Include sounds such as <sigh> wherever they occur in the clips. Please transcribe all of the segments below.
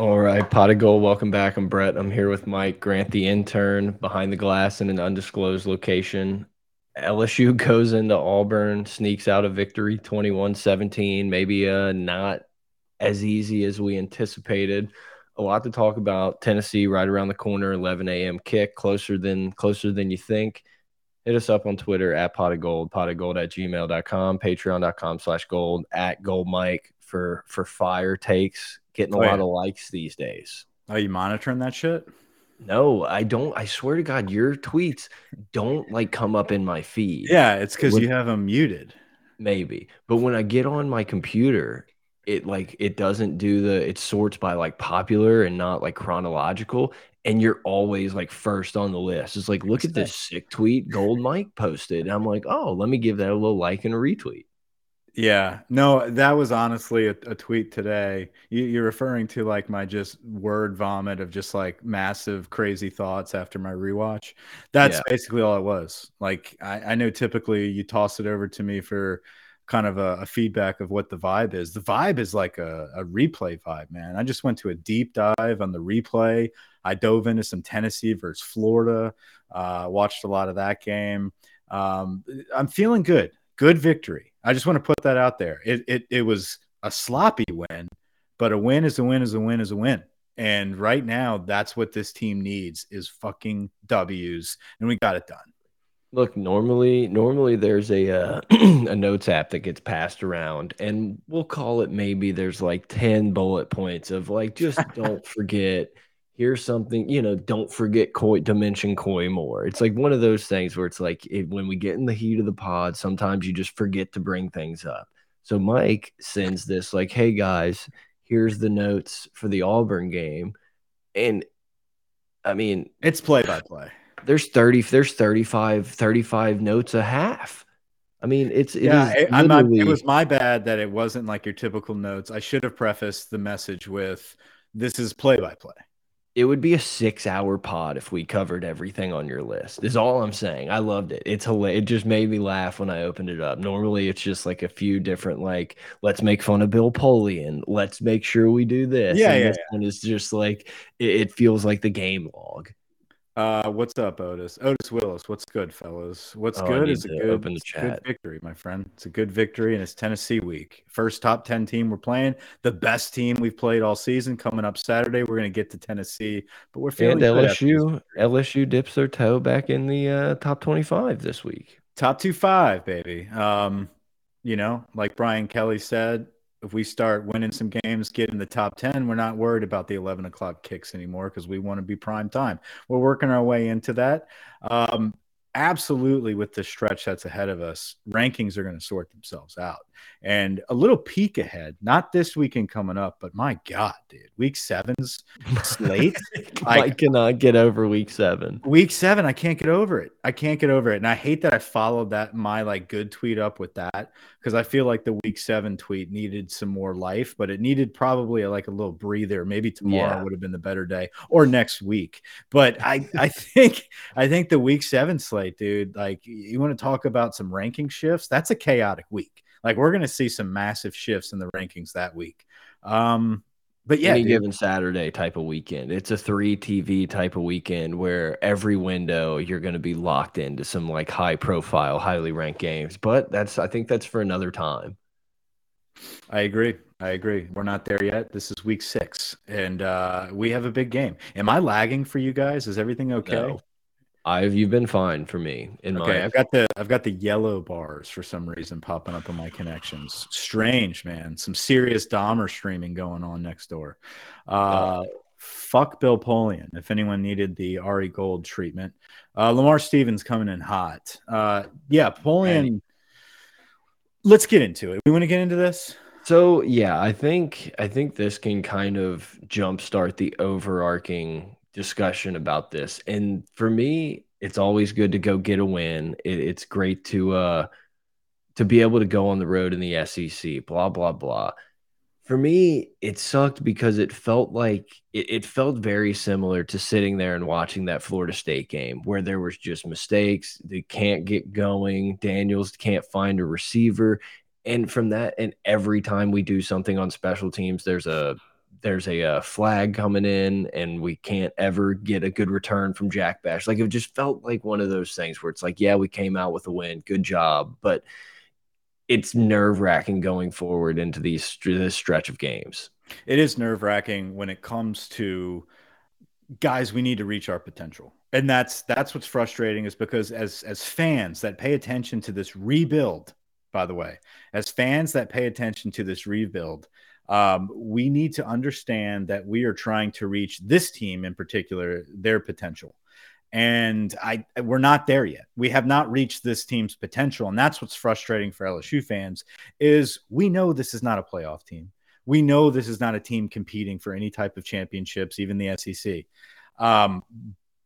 All right, pot of gold. Welcome back. I'm Brett. I'm here with Mike Grant, the intern, behind the glass in an undisclosed location. LSU <laughs> goes into Auburn, sneaks out a victory 21 17. Maybe uh, not as easy as we anticipated. A lot to talk about. Tennessee right around the corner, 11 a.m. kick, closer than closer than you think. Hit us up on Twitter at pot of gold, pot of gold at gmail.com, patreon.com slash gold, at gold mike for for fire takes getting a oh, lot yeah. of likes these days. Are you monitoring that shit? No, I don't. I swear to God, your tweets don't like come up in my feed. Yeah, it's because you have them muted. Maybe, but when I get on my computer, it like it doesn't do the. It sorts by like popular and not like chronological, and you're always like first on the list. It's like, look at this sick tweet Gold Mike posted. And I'm like, oh, let me give that a little like and a retweet. Yeah, no, that was honestly a, a tweet today. You, are referring to like my just word vomit of just like massive crazy thoughts after my rewatch. That's yeah. basically all it was. Like I, I, know typically you toss it over to me for kind of a, a feedback of what the vibe is. The vibe is like a, a replay vibe, man. I just went to a deep dive on the replay. I dove into some Tennessee versus Florida. Uh, watched a lot of that game. Um, I'm feeling good. Good victory I just want to put that out there. It it it was a sloppy win, but a win is a win is a win is a win. And right now, that's what this team needs is fucking W's, and we got it done. Look, normally, normally there's a uh, <clears throat> a notes app that gets passed around, and we'll call it maybe there's like ten bullet points of like just <laughs> don't forget. Here's something, you know, don't forget Coy to mention more. It's like one of those things where it's like it, when we get in the heat of the pod, sometimes you just forget to bring things up. So Mike sends this like, "Hey guys, here's the notes for the Auburn game," and I mean, it's play by play. There's 30, there's 35, 35 notes a half. I mean, it's it yeah. It, not, it was my bad that it wasn't like your typical notes. I should have prefaced the message with, "This is play by play." It would be a six hour pod if we covered everything on your list is all i'm saying. I loved it. It's hilarious it just made me laugh when i opened it up. Normally it's just like a few different like let's make fun of bill polian let's make sure we do this yeah, and yeah this yeah. one is just like it, it feels like the game log uh, what's up, Otis? Otis Willis, what's good, fellas? What's oh, good is a good, open the chat. good victory, my friend. It's a good victory, and it's Tennessee week. First top 10 team we're playing, the best team we've played all season. Coming up Saturday, we're going to get to Tennessee, but we're feeling and LSU. LSU dips their toe back in the uh, top 25 this week. Top two five, baby. Um, you know, like Brian Kelly said, if we start winning some games, get in the top 10, we're not worried about the 11 o'clock kicks anymore because we want to be prime time. We're working our way into that. Um, absolutely, with the stretch that's ahead of us, rankings are going to sort themselves out. And a little peek ahead, not this weekend coming up, but my God, dude, week seven's slate. <laughs> I cannot get over week seven. Week seven, I can't get over it. I can't get over it. And I hate that I followed that my like good tweet up with that because I feel like the week seven tweet needed some more life, but it needed probably a, like a little breather. Maybe tomorrow yeah. would have been the better day or next week. But I, I <laughs> think, I think the week seven slate, dude, like you want to talk about some ranking shifts? That's a chaotic week. Like we're going to see some massive shifts in the rankings that week. Um, but yeah, any dude. given Saturday type of weekend, it's a three TV type of weekend where every window you're going to be locked into some like high profile, highly ranked games. But that's I think that's for another time. I agree. I agree. We're not there yet. This is week six, and uh, we have a big game. Am I lagging for you guys? Is everything okay? No. I've you've been fine for me. In okay, my... I've got the I've got the yellow bars for some reason popping up on my connections. Strange, man. Some serious Dahmer streaming going on next door. Uh, fuck Bill Polian. If anyone needed the Ari Gold treatment, uh, Lamar Stevens coming in hot. Uh, yeah, Polian. Let's get into it. We want to get into this. So yeah, I think I think this can kind of jumpstart the overarching discussion about this. And for me, it's always good to go get a win. It, it's great to uh to be able to go on the road in the SEC. Blah blah blah. For me, it sucked because it felt like it, it felt very similar to sitting there and watching that Florida State game where there was just mistakes. They can't get going. Daniels can't find a receiver. And from that, and every time we do something on special teams, there's a there's a, a, uh, flag coming in and we can't ever get a good return from Jack Bech. Like it just felt like one of those things where it's like, yeah, we came out with a win, good job, but it's nerve wracking going forward into these this stretch of games. It is nerve wracking when it comes to guys. We need to reach our potential, and that's that's what's frustrating. Is because as as fans that pay attention to this rebuild, by the way, as fans that pay attention to this rebuild, um, we need to understand that we are trying to reach this team in particular, their potential. And I we're not there yet. We have not reached this team's potential. And that's what's frustrating for LSU fans is we know this is not a playoff team. We know this is not a team competing for any type of championships, even the SEC. Um,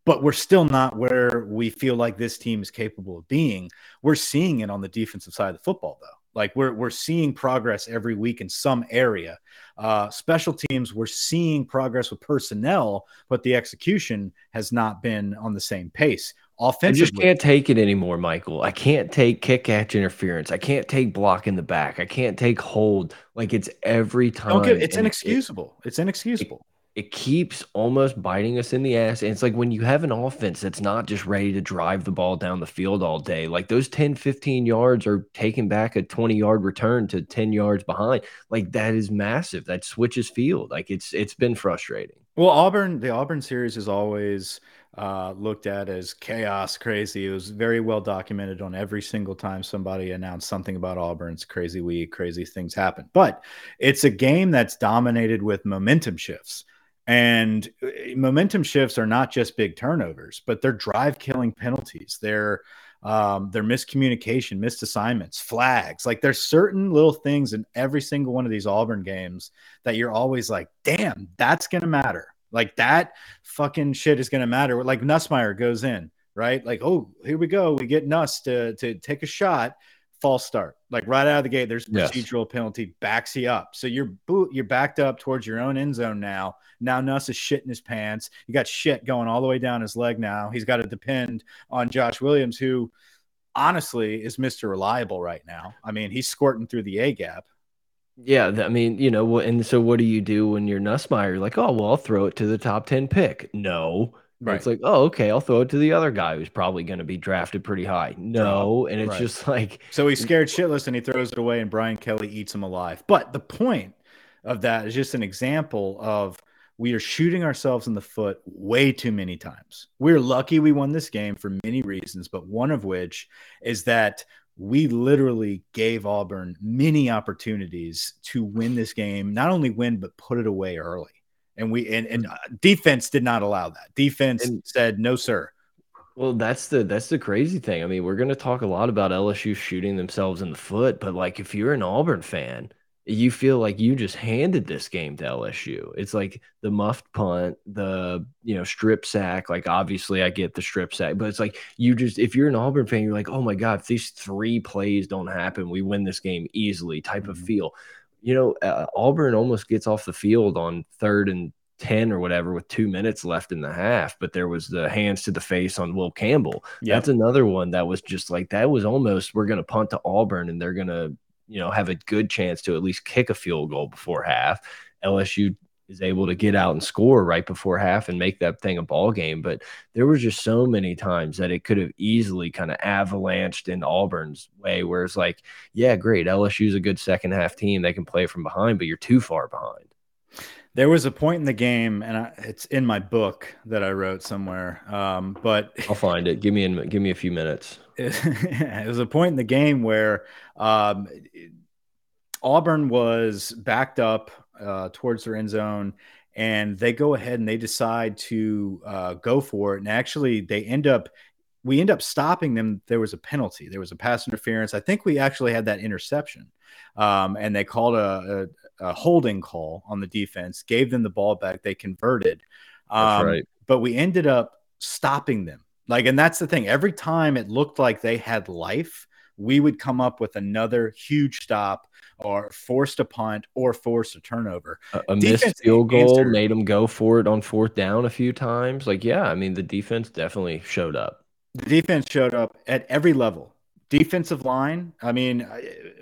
but we're still not where we feel like this team is capable of being. We're seeing it on the defensive side of the football, though. Like we're we're seeing progress every week in some area. Uh, special teams, we're seeing progress with personnel, but the execution has not been on the same pace. Offensively, I just can't take it anymore, Michael. I can't take kick catch interference. I can't take block in the back. I can't take hold. Like it's every time. Give, it's inexcusable. It, it's inexcusable it keeps almost biting us in the ass. And it's like when you have an offense that's not just ready to drive the ball down the field all day, like those 10, 15 yards are taking back a 20 yard return to 10 yards behind. Like that is massive. That switches field. Like it's it's been frustrating. Well, Auburn, the Auburn series is always uh, looked at as chaos, crazy. It was very well documented on every single time somebody announced something about Auburn's crazy week, crazy things happen. But it's a game that's dominated with momentum shifts. And uh, momentum shifts are not just big turnovers, but they're drive killing penalties. They're um, their miscommunication, missed assignments, flags. Like there's certain little things in every single one of these Auburn games that you're always like, damn, that's gonna matter. Like that fucking shit is gonna matter. Like Nussmeier goes in, right? Like, oh, here we go. We get Nuss to to take a shot false start. Like right out of the gate, there's a procedural yes. penalty, backs you up. So you're boot, you're backed up towards your own end zone now. Now Nuss is shit in his pants. You got shit going all the way down his leg now. He's got to depend on Josh Williams, who honestly is Mr. Reliable right now. I mean, he's squirting through the A gap. Yeah, I mean, you know, and so what do you do when you're Nussmeier? You're like, oh, well, I'll throw it to the top 10 pick. No, Right. It's like, oh, okay, I'll throw it to the other guy who's probably going to be drafted pretty high. No, and it's right. just <laughs> like so he's scared shitless and he throws it away, and Brian Kelly eats him alive. But the point of that is just an example of we are shooting ourselves in the foot way too many times. We're lucky we won this game for many reasons, but one of which is that we literally gave Auburn many opportunities to win this game, not only win, but put it away early and we and, and mm. uh, defense did not allow that. Defense and, said no, sir. Well, that's the that's the crazy thing. I mean, we're going to talk a lot about LSU shooting themselves in the foot, but like if you're an Auburn fan, you feel like you just handed this game to LSU. It's like the muffed punt, the you know strip sack. Like obviously, I get the strip sack, but it's like you just if you're an Auburn fan, you're like, oh my god, if these three plays don't happen, we win this game easily. Type mm -hmm. of mm-hmm. feel you know, uh, Auburn almost gets off the field on third and 10 or whatever with two minutes left in the half, but there was the hands to the face on Will Campbell. Yep. That's another one that was just like, that was almost, we're going to punt to Auburn and they're going to, you know, have a good chance to at least kick a field goal before half. LSU is able to get out and score right before half and make that thing a ball game. But there was just so many times that it could have easily kind of avalanched in Auburn's way, where it's like, yeah, great, LSU's a good second half team; they can play from behind, but you're too far behind. There was a point in the game, and I, it's in my book that I wrote somewhere. Um, but <laughs> I'll find it. Give me in, give me a few minutes. <laughs> it was a point in the game where um, Auburn was backed up uh, towards their end zone, and they go ahead and they decide to uh, go for it. And actually, they end up we end up stopping them. There was a penalty. There was a pass interference. I think we actually had that interception, um, and they called a, a, a, holding call on the defense. Gave them the ball back. They converted. Um, right. But we ended up stopping them. Like, and that's the thing. Every time it looked like they had life, we would come up with another huge stop or forced a punt or forced a turnover. A, a missed field goal answer, made them go for it on fourth down a few times. Like, yeah, I mean, the defense definitely showed up. The defense showed up at every level. Defensive line. I mean,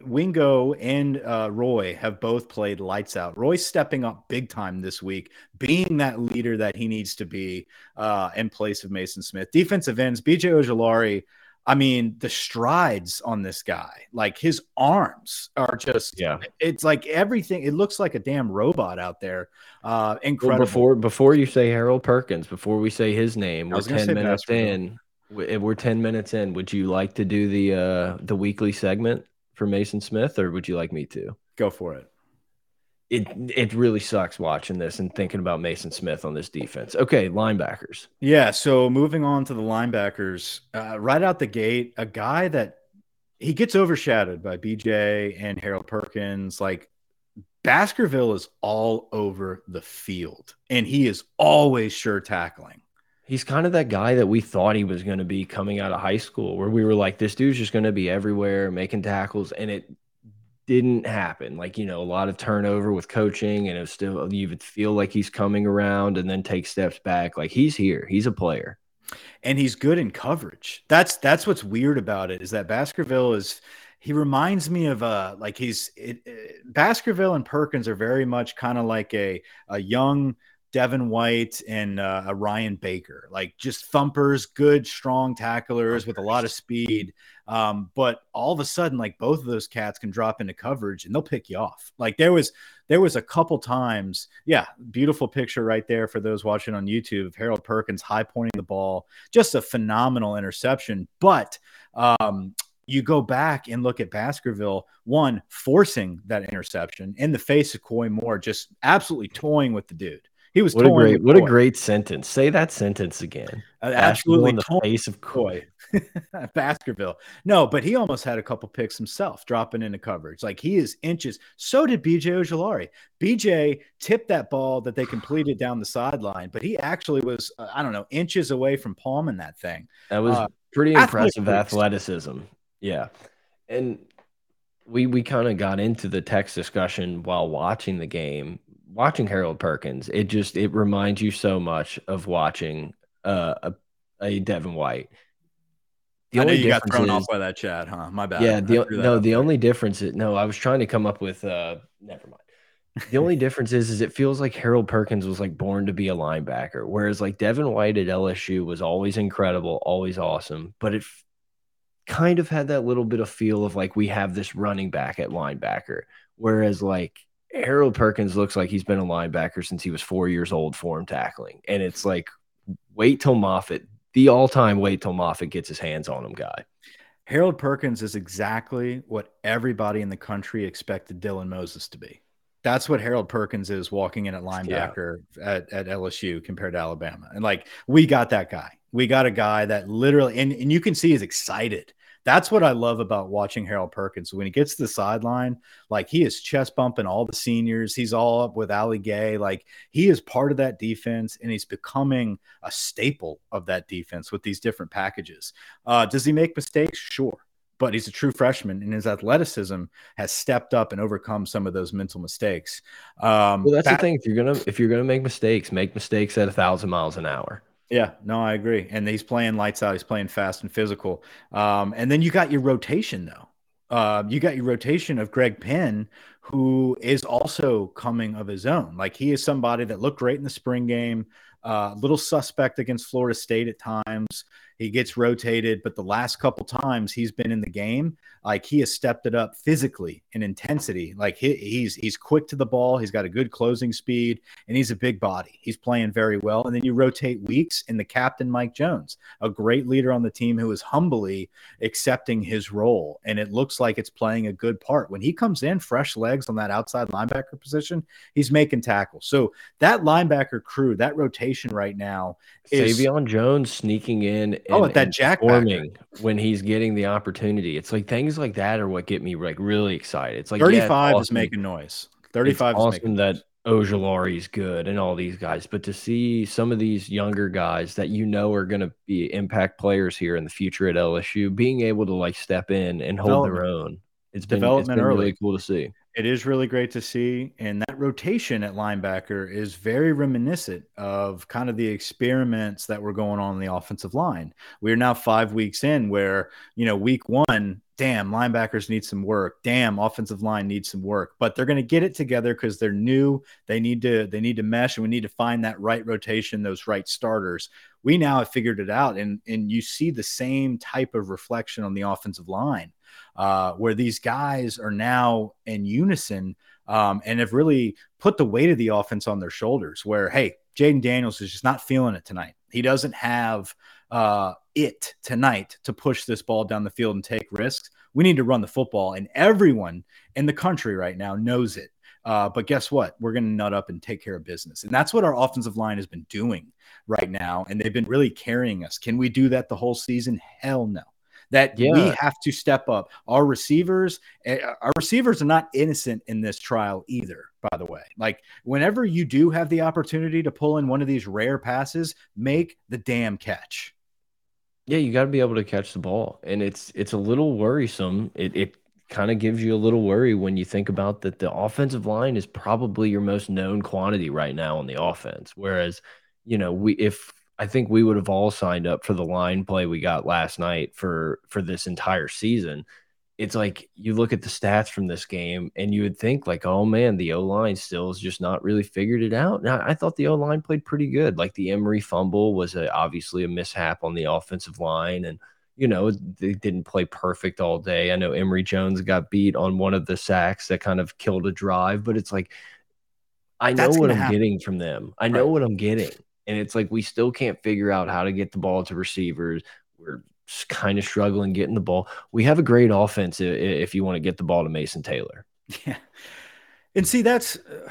Wingo and uh, Roy have both played lights out. Roy's stepping up big time this week, being that leader that he needs to be uh, in place of Mason Smith. Defensive ends, BJ Ojulari. I mean, the strides on this guy, like his arms are just, yeah, it's like everything. It looks like a damn robot out there. Uh, incredible. Well, before before you say Harold Perkins, before we say his name, we're 10 minutes in. We're 10 minutes in. Would you like to do the uh the weekly segment for Mason Smith or would you like me to? Go for it. It it really sucks watching this and thinking about Mason Smith on this defense. Okay, linebackers. Yeah, so moving on to the linebackers, uh, right out the gate, a guy that he gets overshadowed by BJ and Harold Perkins. Like Baskerville is all over the field, and he is always sure tackling. He's kind of that guy that we thought he was going to be coming out of high school, where we were like, this dude's just going to be everywhere making tackles. And it didn't happen. Like, you know, a lot of turnover with coaching, and it still, you would feel like he's coming around and then take steps back. Like, he's here, he's a player. And he's good in coverage. That's that's what's weird about it is that Baskerville is he reminds me of uh like he's it, it, Baskerville and Perkins are very much kind of like a a young Devin White and uh, Ryan Baker, like just thumpers, good, strong tacklers with a lot of speed. Um, but all of a sudden, like both of those cats can drop into coverage and they'll pick you off. Like there was, there was a couple times, yeah, beautiful picture right there for those watching on YouTube of Harold Perkins high pointing the ball, just a phenomenal interception. But um, you go back and look at Baskerville, one forcing that interception in the face of Koy Moore, just absolutely toying with the dude. He was what a great what a great sentence. Say that sentence again. Uh, absolutely in the face of Koy. <laughs> Baskerville. No, but he almost had a couple picks himself dropping into coverage. Like he is inches. So did BJ Ojulari. BJ tipped that ball that they completed down the sideline, but he actually was, uh, I don't know, inches away from palming that thing. That was uh, pretty impressive athleticism. Yeah. And we we kind of got into the text discussion while watching the game watching Harold Perkins, it just it reminds you so much of watching uh, a, a Devin White. The I know you got thrown is, off by that chat, huh? My bad. Yeah, the, no, the there. only difference is no, I was trying to come up with uh never mind. The only <laughs> difference is is it feels like Harold Perkins was like born to be a linebacker, whereas like Devin White at LSU was always incredible, always awesome, but it kind of had that little bit of feel of like we have this running back at linebacker, whereas like Harold Perkins looks like he's been a linebacker since he was four years old for him tackling. And it's like, wait till Moffitt, the all time wait till Moffitt gets his hands on him guy. Harold Perkins is exactly what everybody in the country expected Dylan Moses to be. That's what Harold Perkins is walking in at linebacker yeah. at, at LSU compared to Alabama. And like, we got that guy. We got a guy that literally, and, and you can see he's excited that's what I love about watching Harold Perkins. When he gets to the sideline, like he is chest bumping all the seniors. He's all up with Ali Gaye. Like he is part of that defense and he's becoming a staple of that defense with these different packages. Uh, does he make mistakes? Sure. But he's a true freshman, and his athleticism has stepped up and overcome some of those mental mistakes. Um, well, that's the thing. If you're gonna if you're gonna make mistakes, make mistakes at a thousand miles an hour. Yeah, no, I agree. And he's playing lights out. He's playing fast and physical. Um, and then you got your rotation though. Uh, you got your rotation of Greg Penn, who is also coming of his own. Like he is somebody that looked great in the spring game, a uh, little suspect against Florida State at times. He gets rotated, but the last couple times he's been in the game, like he has stepped it up physically in intensity. Like he, he's he's quick to the ball, he's got a good closing speed, and he's a big body. He's playing very well. And then you rotate Weeks and the captain Mike Jones, a great leader on the team who is humbly accepting his role, and it looks like it's playing a good part. When he comes in, fresh legs on that outside linebacker position, he's making tackles. So that linebacker crew, that rotation right now is Sai'vion Jones sneaking in oh, that Jack forming when he's getting the opportunity. It's like things like that are what get me like really excited. It's like 35 yeah, awesome. is making noise. 35 it's awesome that Ojulari is good and all these guys, but to see some of these younger guys that you know are going to be impact players here in the future at LSU being able to like step in and hold their own. It's been, development it's been early. really cool to see. It is really great to see. And that rotation at linebacker is very reminiscent of kind of the experiments that were going on in the offensive line. We are now five weeks in where, you know, week one, damn, linebackers need some work. Damn, offensive line needs some work. But they're going to get it together because they're new. They need to, they need to mesh and we need to find that right rotation, those right starters. We now have figured it out. And and you see the same type of reflection on the offensive line uh, where these guys are now in unison um, and have really put the weight of the offense on their shoulders. Where, hey, Jayden Daniels is just not feeling it tonight. He doesn't have uh, it tonight to push this ball down the field and take risks. We need to run the football, and everyone in the country right now knows it. Uh, but guess what? We're going to nut up and take care of business. And that's what our offensive line has been doing right now. And they've been really carrying us. Can we do that the whole season? Hell no that yeah. we have to step up. Our receivers, eh, our receivers are not innocent in this trial either, by the way. Like, whenever you do have the opportunity to pull in one of these rare passes, make the damn catch. Yeah, you got to be able to catch the ball. And it's it's a little worrisome. It it kind of gives you a little worry when you think about that the offensive line is probably your most known quantity right now on the offense. Whereas, you know, we if I think we would have all signed up for the line play we got last night for for this entire season. It's like you look at the stats from this game and you would think like, oh man, the O line still is just not really figured it out. Now I thought the O line played pretty good. Like the Emery fumble was a, obviously a mishap on the offensive line, and you know they didn't play perfect all day. I know Emery Jones got beat on one of the sacks that kind of killed a drive, but it's like I know what I'm happen. getting from them. I know right. what I'm getting. And it's like we still can't figure out how to get the ball to receivers. We're kind of struggling getting the ball. We have a great offense if you want to get the ball to Mason Taylor. <laughs> Yeah. And see, that's uh,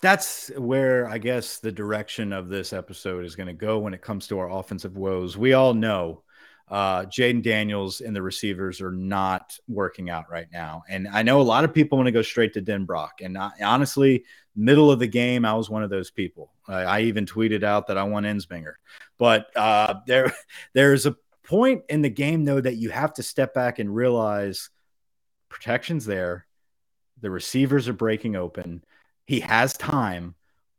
that's where I guess the direction of this episode is going to go when it comes to our offensive woes. We all know uh, Jayden Daniels and the receivers are not working out right now. And I know a lot of people want to go straight to Denbrock. And I, honestly, middle of the game, I was one of those people. I, I even tweeted out that I want Ensminger. But uh, there, <laughs> there's a point in the game, though, that you have to step back and realize protection's there. The receivers are breaking open. He has time.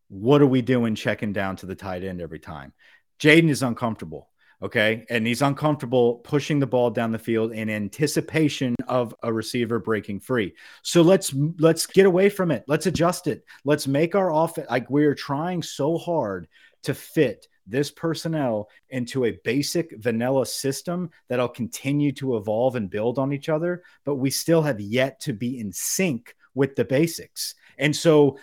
What are we doing checking down to the tight end every time? Jayden is uncomfortable. Okay. And he's uncomfortable pushing the ball down the field in anticipation of a receiver breaking free. So let's let's get away from it. Let's adjust it. Let's make our offense like we're trying so hard to fit this personnel into a basic vanilla system that'll continue to evolve and build on each other, but we still have yet to be in sync with the basics. And so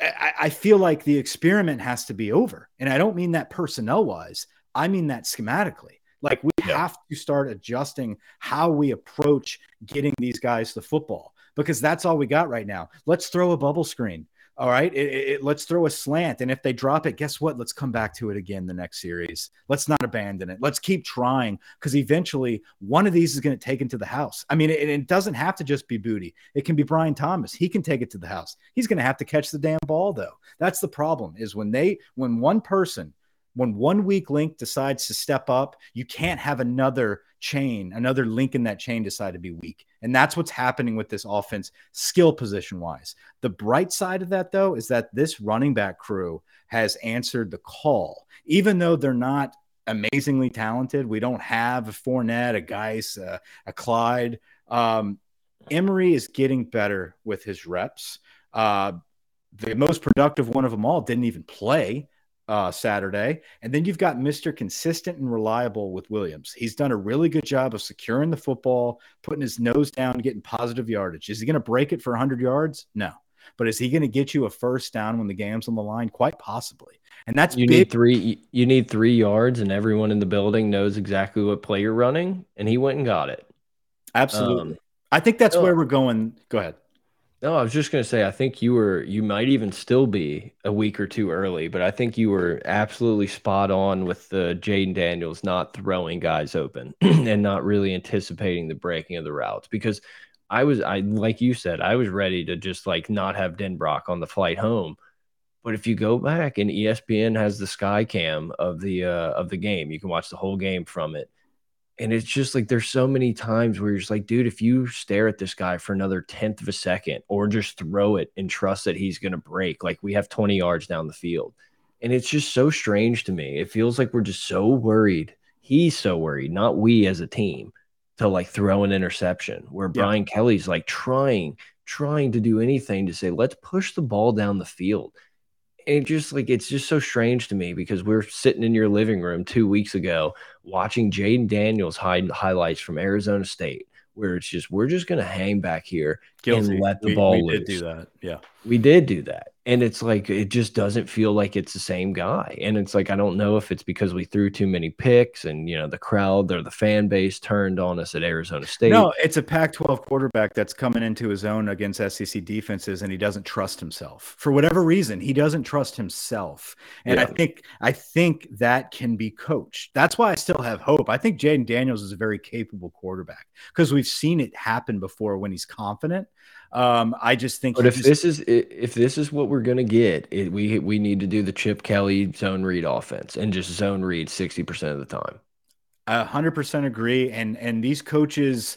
I, I feel like the experiment has to be over. And I don't mean that personnel wise. I mean that schematically. Like we yeah. have to start adjusting how we approach getting these guys the football because that's all we got right now. Let's throw a bubble screen. All right. It, it, let's throw a slant. And if they drop it, guess what? Let's come back to it again the next series. Let's not abandon it. Let's keep trying because eventually one of these is going to take into the house. I mean, it, it doesn't have to just be Boutte, it can be Brian Thomas. He can take it to the house. He's going to have to catch the damn ball, though. That's the problem is when they, when one person, when one weak link decides to step up, you can't have another chain, another link in that chain decide to be weak. And that's what's happening with this offense, skill position wise. The bright side of that, though, is that this running back crew has answered the call, even though they're not amazingly talented. We don't have a Fournette, a Guice, a, a Clyde. Um, Emery is getting better with his reps. Uh, the most productive one of them all didn't even play uh, Saturday. And then you've got Mr. Consistent and reliable with Williams. He's done a really good job of securing the football, putting his nose down, getting positive yardage. Is he going to break it for 100 yards? No. But is he going to get you a first down when the game's on the line? Quite possibly. And that's you big. need three. You need three yards, and everyone in the building knows exactly what play you're running. And he went and got it. Absolutely. Um, I think that's oh. where we're going. Go ahead. No, I was just gonna say I think you were you might even still be a week or two early, but I think you were absolutely spot on with the Jayden Daniels not throwing guys open <clears throat> and not really anticipating the breaking of the routes because I was I like you said, I was ready to just like not have Denbrock on the flight home. But if you go back and ESPN has the sky cam of the uh, of the game, you can watch the whole game from it. And it's just like there's so many times where you're just like, dude, if you stare at this guy for another tenth of a second or just throw it and trust that he's going to break, like we have 20 yards down the field. And it's just so strange to me. It feels like we're just so worried. He's so worried, not we as a team, to like throw an interception where yeah. Brian Kelly's like trying, trying to do anything to say, let's push the ball down the field it just like it's just so strange to me because we're sitting in your living room two weeks ago watching Jayden Daniels hide highlights from Arizona State, where it's just we're just gonna hang back here Guilty. and let the we, ball we loose. Did do that, yeah. We did do that and it's like it just doesn't feel like it's the same guy and it's like i don't know if it's because we threw too many picks and you know the crowd or the fan base turned on us at arizona state. No it's a pac 12 quarterback that's coming into his own against sec defenses and he doesn't trust himself. For whatever reason he doesn't trust himself and yeah. i think i think that can be coached. That's why i still have hope. I think jayden daniels is a very capable quarterback because we've seen it happen before when he's confident um, I just think. But if just, this is if this is what we're gonna get, it, we we need to do the Chip Kelly zone read offense and just zone read sixty percent of the time. A hundred percent agree, and and these coaches,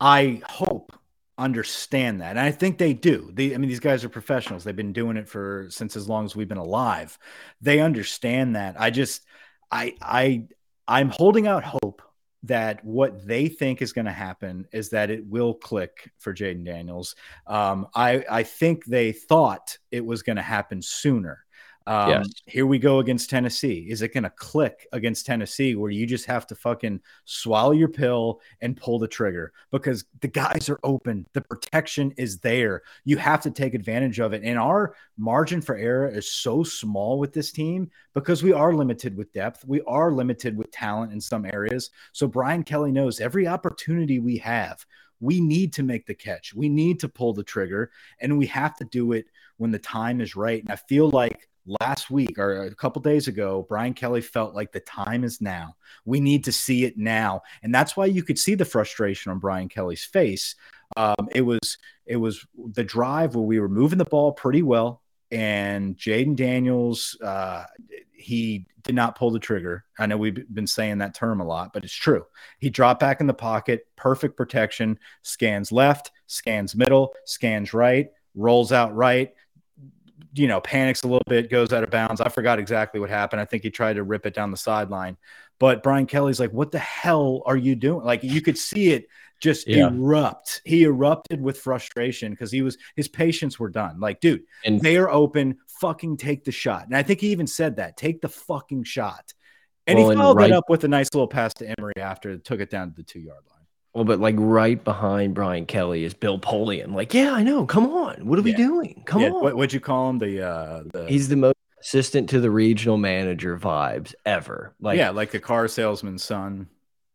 I hope understand that, and I think they do. They, I mean, these guys are professionals. They've been doing it for since as long as we've been alive. They understand that. I just, I, I, I'm holding out hope that what they think is going to happen is that it will click for Jayden Daniels. Um, I, I think they thought it was going to happen sooner. Um, yes. Here we go against Tennessee. Is it going to click against Tennessee where you just have to fucking swallow your pill and pull the trigger because the guys are open? The protection is there. You have to take advantage of it. And our margin for error is so small with this team because we are limited with depth. We are limited with talent in some areas. So Brian Kelly knows every opportunity we have, we need to make the catch. We need to pull the trigger and we have to do it when the time is right. And I feel like last week or a couple days ago, Brian Kelly felt like the time is now. We need to see it now, and that's why you could see the frustration on Brian Kelly's face. Um, it was it was the drive where we were moving the ball pretty well, and Jayden Daniels uh, he did not pull the trigger. I know we've been saying that term a lot, but it's true. He dropped back in the pocket, perfect protection, scans left, scans middle, scans right, rolls out right you know, panics a little bit, goes out of bounds. I forgot exactly what happened. I think he tried to rip it down the sideline. But Brian Kelly's like, what the hell are you doing? Like you could see it just yeah. erupt. He erupted with frustration because he was his patience were done. Like, dude, and they are open. Fucking take the shot. And I think he even said that. Take the fucking shot. And well, he followed right, that up with a nice little pass to Emery after took it down to the two yard line. Well, but like right behind Brian Kelly is Bill Polian. Like, yeah, I know. Come on. What are yeah. we doing? Come yeah. on. What would you call him? The uh the... he's the most assistant to the regional manager vibes ever. Like yeah, like the car salesman's son.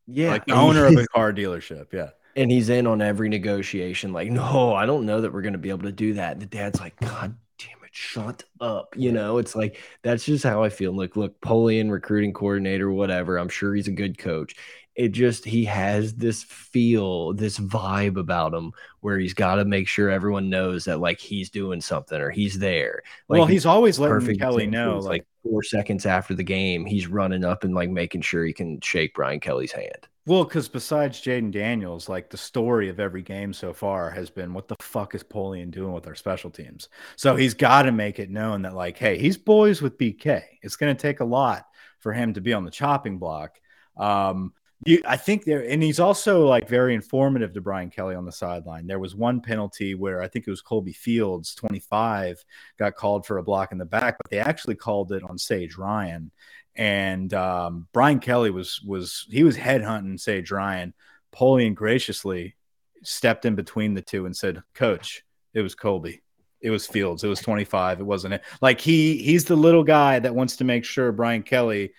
Yeah, like the owner of a <laughs> car dealership. Yeah. And he's in on every negotiation. Like, no, I don't know that we're gonna be able to do that. And the dad's like, God damn it, shut up. You know, it's like that's just how I feel. Look, look, Polian, recruiting coordinator, whatever. I'm sure he's a good coach it just he has this feel this vibe about him where he's got to make sure everyone knows that like he's doing something or he's there. Like, well he's always letting kelly know like, like four seconds after the game he's running up and like making sure he can shake brian kelly's hand. Well because besides jayden daniels like the story of every game so far has been what the fuck is polian doing with our special teams? So he's got to make it known that like hey he's boys with bk it's going to take a lot for him to be on the chopping block. Um, you, I think there, and he's also like very informative to Brian Kelly on the sideline. There was one penalty where I think it was Colby Fields, 25, got called for a block in the back, but they actually called it on Sage Ryan. And um, Brian Kelly was was he was headhunting Sage Ryan. Polian graciously stepped in between the two and said, "Coach, it was Colby." it was Fields. It was 25. It wasn't it. Like he he's the little guy that wants to make sure Brian Kelly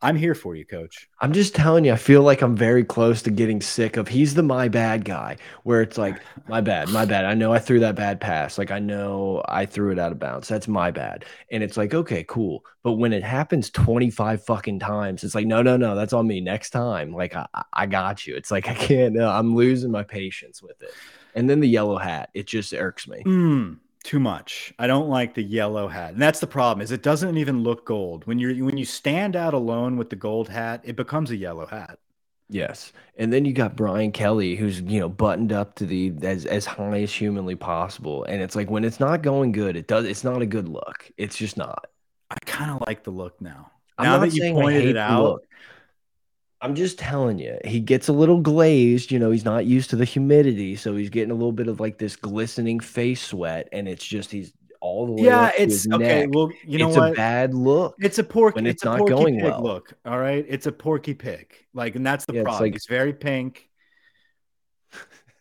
I'm here for you, coach. I'm just telling you, I feel like I'm very close to getting sick of he's the my bad guy, where it's like, my bad, my bad. I know I threw that bad pass. Like, I know I threw it out of bounds. That's my bad. And it's like, okay, cool. But when it happens 25 fucking times, it's like, no, no, no, that's on me next time. Like, I, I got you. It's like, I can't, no, I'm losing my patience with it. And then the yellow hat, it just irks me. Mm too much. I don't like the yellow hat. And that's the problem is it doesn't even look gold. When you're when you stand out alone with the gold hat, it becomes a yellow hat. Yes, and then you got Brian Kelly, who's you know buttoned up to the as as high as humanly possible, and it's like when it's not going good, it does. It's not a good look. It's just not. I kind of like the look now. I'm now that you pointed it out, look. I'm just telling you, he gets a little glazed. You know, he's not used to the humidity, so he's getting a little bit of like this glistening face sweat, and it's just he's all the way yeah, up to his it's okay. neck. Well, you know It's a what? bad look It's a pork. It's it's a not porky going pig well. look. All right, it's a porky pig. Like, and that's the Yeah, it's problem. like He's very pink.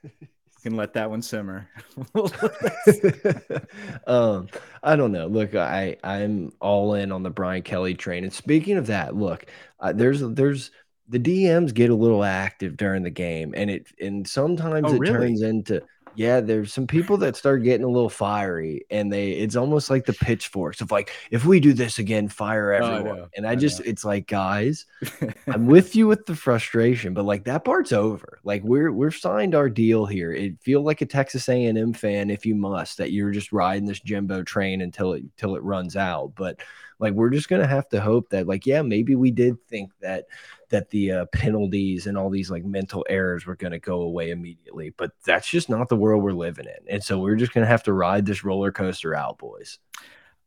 You can let that one simmer. <laughs> um, I don't know. Look, I I'm all in on the Brian Kelly train. And speaking of that, look, uh, there's there's the DMs get a little active during the game, and it and sometimes Oh, it really? turns into yeah. There's some people that start getting a little fiery, and they it's almost like the pitchforks of like if we do this again, fire Oh, I everyone. And I I just know. it's like guys, <laughs> I'm with you with the frustration, but like that part's over. Like we're we're signed our deal here. It feel like a Texas A&M fan if you must that you're just riding this Jimbo train until it until it runs out. But like we're just gonna have to hope that like yeah maybe we did think that that the uh, penalties and all these like mental errors were gonna go away immediately, but that's just not the world we're living in. And so we're just gonna have to ride this roller coaster out, boys.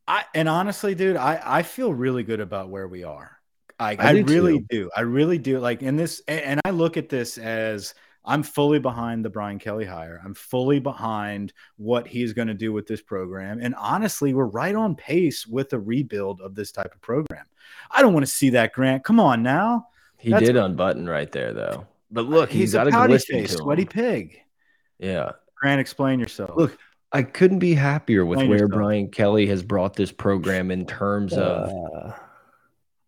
I and honestly, dude, I I feel really good about where we are. I I I do really too. do. I really do. Like in this, a- and I look at this as I'm fully behind the Brian Kelly hire. I'm fully behind what he's going to do with this program. And honestly, we're right on pace with a rebuild of this type of program. I don't want to see that, Grant. Come on now. He That's did unbutton right there though. But look, he's a got to pouty face, sweaty pig. Yeah. Grant, explain yourself. Look, I couldn't be happier with Explain where yourself. Brian Kelly has brought this program in terms of. Uh,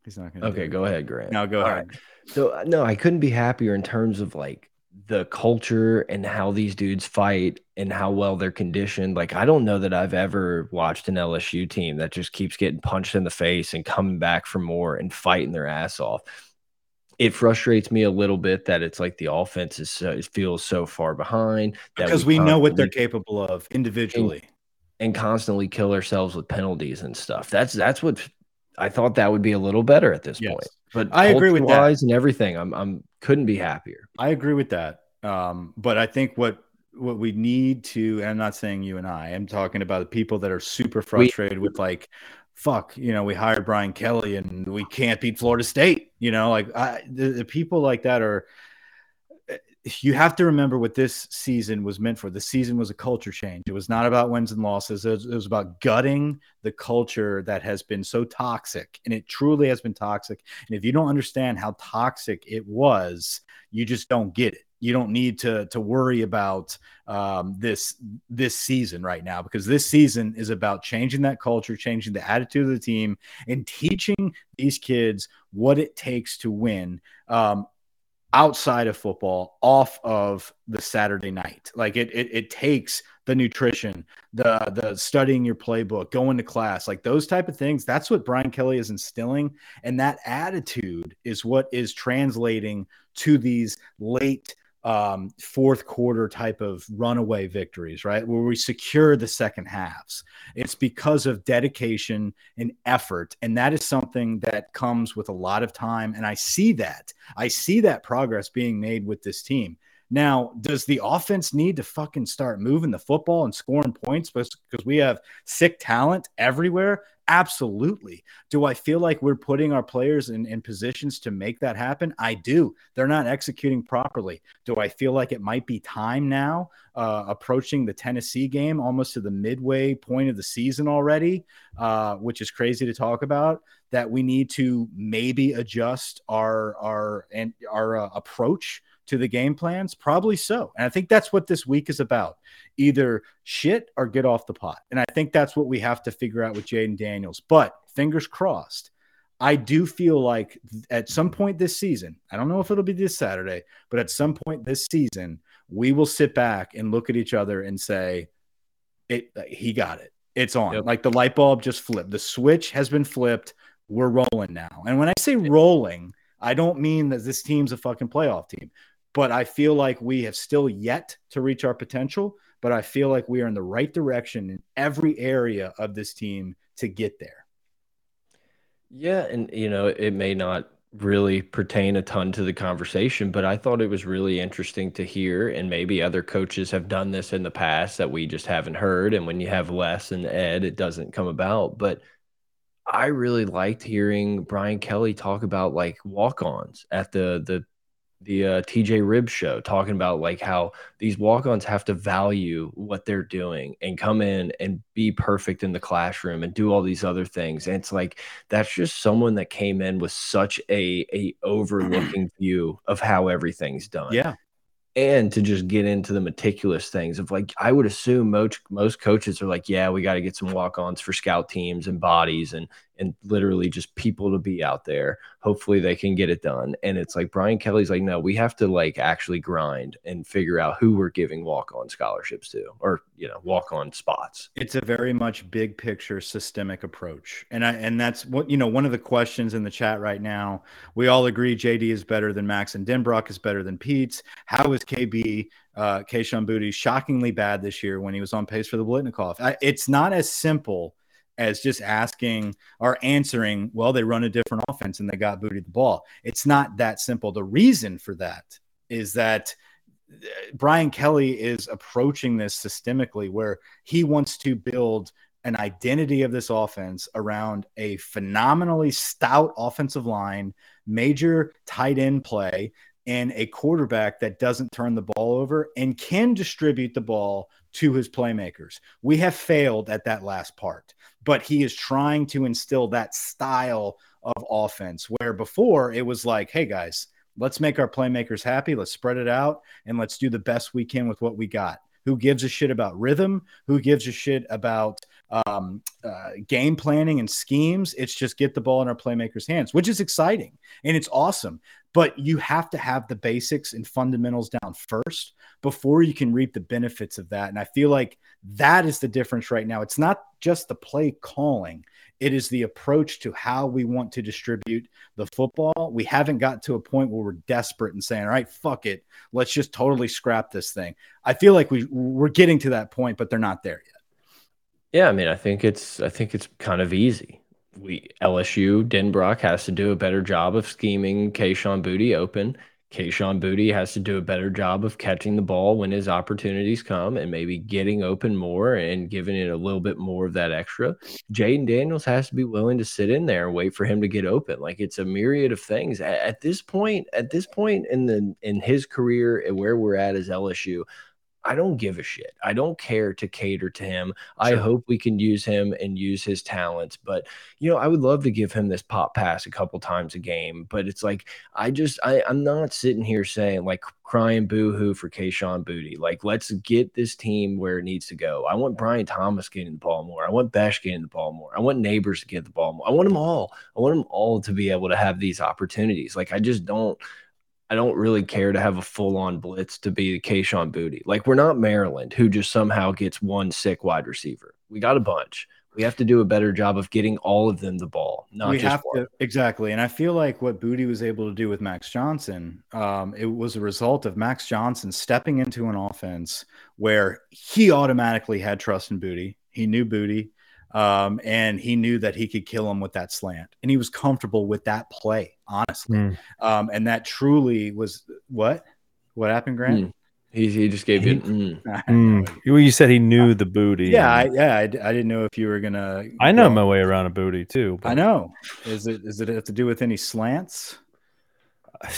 he's not going to. Okay, go ahead, Grant. Now go All ahead. right. So uh, no, I couldn't be happier in terms of like the culture and how these dudes fight and how well they're conditioned. Like I don't know that I've ever watched an LSU team that just keeps getting punched in the face and coming back for more and fighting their ass off. It frustrates me a little bit that it's like the offense is so, it feels so far behind that Because we know what they're capable of individually. and constantly kill ourselves with penalties and stuff. That's that's what I thought that would be a little better at this Yes. point. But I agree with that. and everything. I'm I'm couldn't be happier. I agree with that. Um, but I think what what we need to, and I'm not saying you and I, I'm talking about the people that are super frustrated with like, fuck, you know, we hired Brian Kelly and we can't beat Florida State. You know, like I, the, the people like that are. Eh, you have to remember what this season was meant for. The season was a culture change. It was not about wins and losses. It was, it was about gutting the culture that has been so toxic, and it truly has been toxic. And if you don't understand how toxic it was, you just don't get it. You don't need to to worry about um, this this season right now because this season is about changing that culture, changing the attitude of the team, and teaching these kids what it takes to win. Um, outside of football off of the saturday night like it, it it takes the nutrition the the studying your playbook going to class like those type of things that's what brian kelly is instilling and that attitude is what is translating to these late um, fourth quarter type of runaway victories, right? Where we secure the second halves. It's because of dedication and effort. And that is something that comes with a lot of time. And I see that. I see that progress being made with this team. Now, does the offense need to fucking start moving the football and scoring points because we have sick talent everywhere? Absolutely. Do I feel like we're putting our players in, in positions to make that happen? I do. They're not executing properly. Do I feel like it might be time now, uh, approaching the Tennessee game, almost to the midway point of the season already, uh, which is crazy to talk about? That we need to maybe adjust our our and our uh, approach to the game plans? Probably so. And I think that's what this week is about either shit or get off the pot. And I think that's what we have to figure out with Jayden Daniels. But fingers crossed, I do feel like at some point this season, I don't know if it'll be this Saturday, but at some point this season, we will sit back and look at each other and say, it, uh, he got it. It's on. Yep. Like the light bulb just flipped. The switch has been flipped. We're rolling now. And when I say rolling, I don't mean that this team's a fucking playoff team but I feel like we have still yet to reach our potential. But I feel like we are in the right direction in every area of this team to get there. Yeah, and you know, it may not really pertain a ton to the conversation, but I thought it was really interesting to hear, and maybe other coaches have done this in the past that we just haven't heard. And when you have Les and Ed, it doesn't come about. But I really liked hearing Brian Kelly talk about like walk-ons at the the the uh, TJ Rib show, talking about like how these walk-ons have to value what they're doing and come in and be perfect in the classroom and do all these other things. And it's like that's just someone that came in with such a a overlooking <clears throat> view of how everything's done. Yeah and to just get into the meticulous things of like I would assume most most coaches are like, yeah, we got to get some walk-ons for scout teams and bodies and and literally just people to be out there. Hopefully they can get it done. And it's like Brian Kelly's like, no, we have to like actually grind and figure out who we're giving walk-on scholarships to or you know, walk-on spots. It's a very much big picture systemic approach. And I and that's what you know, one of the questions in the chat right now. We all agree JD is better than Max and Denbrock is better than Peetz. How is KB uh Kayshon Boutte shockingly bad this year when he was on pace for the Biletnikoff? I, it's not as simple as just asking or answering, well, they run a different offense and they got Boutte the ball. It's not that simple. The reason for that is that uh, Brian Kelly is approaching this systemically where he wants to build an identity of this offense around a phenomenally stout offensive line, major tight end play, and a quarterback that doesn't turn the ball over and can distribute the ball to his playmakers. We have failed at that last part, but he is trying to instill that style of offense where before it was like, hey guys, let's make our playmakers happy, let's spread it out, and let's do the best we can with what we got. Who gives a shit about rhythm? Who gives a shit about um, uh, game planning and schemes? It's just get the ball in our playmakers' hands, which is exciting and it's awesome. But you have to have the basics and fundamentals down first before you can reap the benefits of that. And I feel like that is the difference right now. It's not just the play calling, it is the approach to how we want to distribute the football. We haven't got to a point where we're desperate and saying, all right, fuck it. Let's just totally scrap this thing. I feel like we, we're getting to that point, but they're not there yet. Yeah, I mean, I think it's I think it's kind of easy we LSU Denbrock has to do a better job of scheming Kayshon Boutte open. Kayshon Boutte has to do a better job of catching the ball when his opportunities come and maybe getting open more and giving it a little bit more of that extra. Jayden Daniels has to be willing to sit in there and wait for him to get open. Like it's a myriad of things. At, at this point, at this point in the in his career and where we're at as LSU, I don't give a shit. I don't care to cater to him. Sure. I hope we can use him and use his talents. But you know, I would love to give him this pop pass a couple times a game. But it's like I just I, I'm not sitting here saying like crying boo hoo for Kayshon Boutte. Like, let's get this team where it needs to go. I want Brian Thomas getting the ball more. I want Bech getting the ball more. I want Nabers to get the ball more. I want them all. I want them all to be able to have these opportunities. Like, I just don't. I don't really care to have a full on blitz to be the Kayshon Boutte. Like we're not Maryland who just somehow gets one sick wide receiver. We got a bunch. We have to do a better job of getting all of them the ball, not we just have one. To, exactly. And I feel like what Boutte was able to do with Max Johnson, um, it was a result of Max Johnson stepping into an offense where he automatically had trust in Boutte. He knew Boutte. Um, and he knew that he could kill him with that slant, and he was comfortable with that play, honestly. Mm. Um, and that truly was what what happened, Grant. Mm. He, he just gave you. <laughs> Mm. mm. Well, you said he knew the booty. Yeah, I, yeah. I, I, didn't know if you were gonna. I know go. my way around a booty too. But... I know. Is it is it have to do with any slants? <laughs>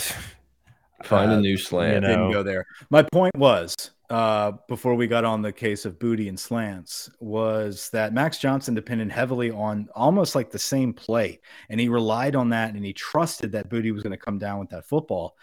Find uh, a new slant. You know. Didn't go there. My point was uh, before we got on the case of booty and slants was that Max Johnson depended heavily on almost like the same play, and he relied on that, and he trusted that Boutte was going to come down with that football.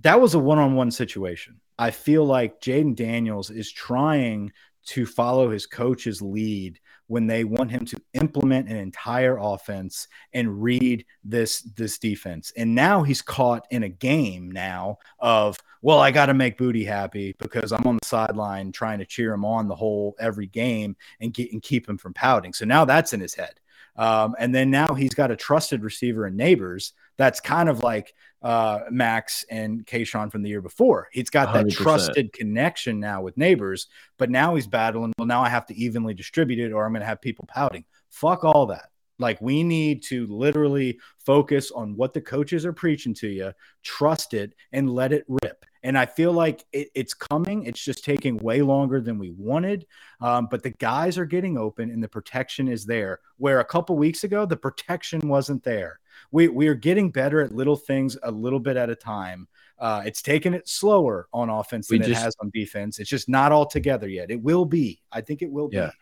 That was a one-on-one situation. I feel like Jayden Daniels is trying to follow his coach's lead when they want him to implement an entire offense and read this this defense. And now he's caught in a game now of, well, I got to make Boutte happy because I'm on the sideline trying to cheer him on the whole every game and get and keep him from pouting. So now that's in his head. Um, and then now he's got a trusted receiver and Nabers that's kind of like uh, Max and Kayshon from the year before. He's got that 100%. trusted connection now with Nabers, but now he's battling. Well, now I have to evenly distribute it, or I'm going to have people pouting. Fuck all that. Like we need to literally focus on what the coaches are preaching to you, trust it, and let it rip. And I feel like it, it's coming. It's just taking way longer than we wanted. Um, but the guys are getting open and the protection is there. Where a couple weeks ago, the protection wasn't there. We, we are getting better at little things a little bit at a time. Uh, it's taken it slower on offense than just, it has on defense. It's just not all together yet. It will be. I think it will yeah. be.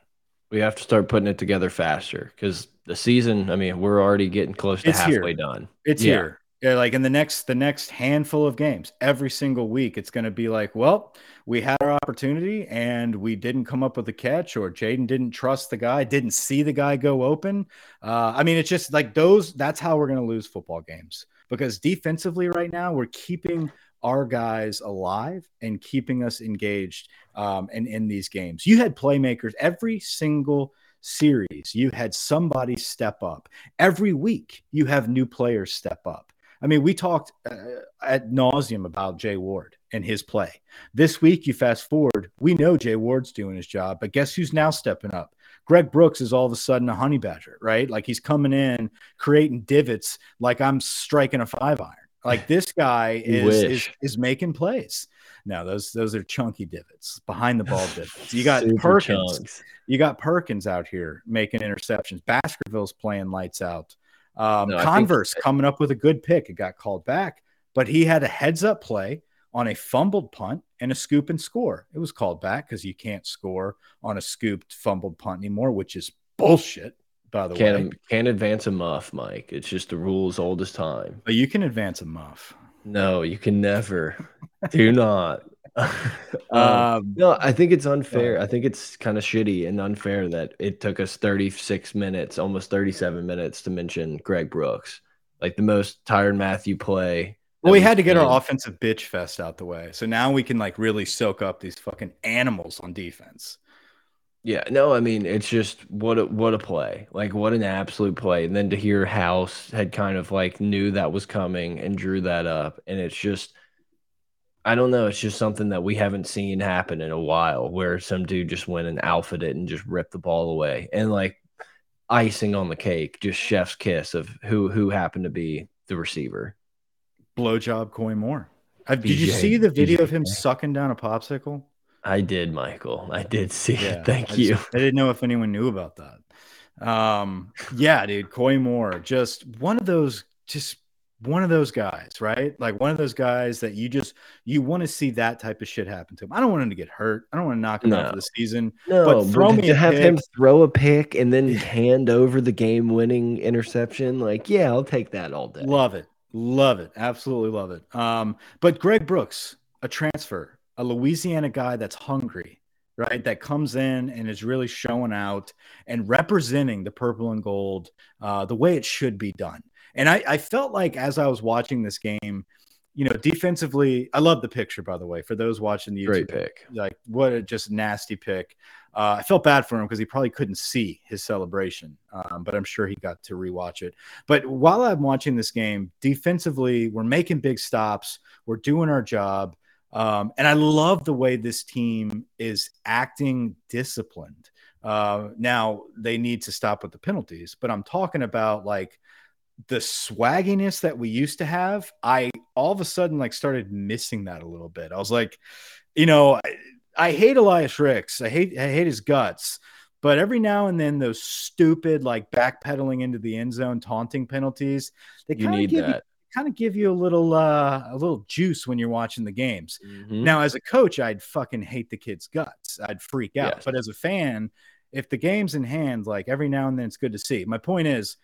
We have to start putting it together faster because the season. I mean, we're already getting close to it's halfway here. done. It's yeah. here. Yeah, like in the next the next handful of games, every single week, it's going to be like, well, we had our opportunity and we didn't come up with a catch, or Jayden didn't trust the guy, didn't see the guy go open. Uh, I mean, it's just like those. That's how we're going to lose football games because defensively, right now, we're keeping our guys alive and keeping us engaged um, and in these games. You had playmakers every single series. You had somebody step up every week. You have new players step up. I mean, we talked uh, at nauseum about Jay Ward and his play. This week, you fast forward, we know Jay Ward's doing his job, but guess who's now stepping up? Greg Brooks is all of a sudden a honey badger, right? Like he's coming in, creating divots like I'm striking a five iron. Like <laughs> this guy is, is, is making plays. Now those those are chunky divots, behind the ball divots. You got Perkins. Chunks. You got Perkins out here making interceptions. Baskerville's playing lights out. Um, no, Converse coming up with a good pick. It got called back, but he had a heads up play on a fumbled punt and a scoop and score. It was called back because you can't score on a scooped fumbled punt anymore, which is bullshit. By the can't, way, can't advance a muff, Mike. It's just the rules old as time. But you can advance a muff. No, you can never. Do not. <laughs> um, um, no, I think it's unfair. I think it's kind of shitty and unfair that it took us 36 minutes, almost 37 minutes to mention Greg Brooks, like the most tired Matthew play. Well, we had to get our offensive bitch fest out the way. So now we can like really soak up these fucking animals on defense. Yeah, no, I mean it's just what a what a play. Like what an absolute play. And then to hear House had kind of like knew that was coming and drew that up and it's just I don't know. It's just something that we haven't seen happen in a while where some dude just went and alphaed it and just ripped the ball away. And like icing on the cake, just chef's kiss of who who happened to be the receiver. Blowjob Koy Moore. Uh, did you see the video of him sucking down a popsicle? I did, Michael. I did see yeah, it. Thank I you. Just, I didn't know if anyone knew about that. Um, yeah, dude, Koy Moore, just one of those just one of those guys, right? Like one of those guys that you just you want to see that type of shit happen to him. I don't want him to get hurt. I don't want to knock him no. out for the season. No, but throw but me to have pick. him throw a pick and then hand over the game-winning interception. Like, yeah, I'll take that all day. Love it, love it, absolutely love it. Um, but Greg Brooks, a transfer, a Louisiana guy that's hungry, right? That comes in and is really showing out and representing the purple and gold uh, the way it should be done. And I, I felt like as I was watching this game, you know, defensively, I love the picture, by the way, for those watching the YouTube. Great pick. Like, what a just nasty pick. Uh, I felt bad for him because he probably couldn't see his celebration, um, but I'm sure he got to rewatch it. But while I'm watching this game, defensively, we're making big stops, we're doing our job. Um, and I love the way this team is acting disciplined. Uh, now, they need to stop with the penalties, but I'm talking about like the swagginess that we used to have, I all of a sudden like started missing that a little bit. I was like, you know, I, I hate Elias Ricks. I hate I hate his guts. But every now and then, those stupid like backpedaling into the end zone taunting penalties, they kind of give that. you kind of give you a little uh, a little juice when you're watching the games. Mm-hmm. Now, as a coach, I'd fucking hate the kid's guts. I'd freak out. Yes. But as a fan, if the game's in hand, like every now and then, it's good to see. My point is,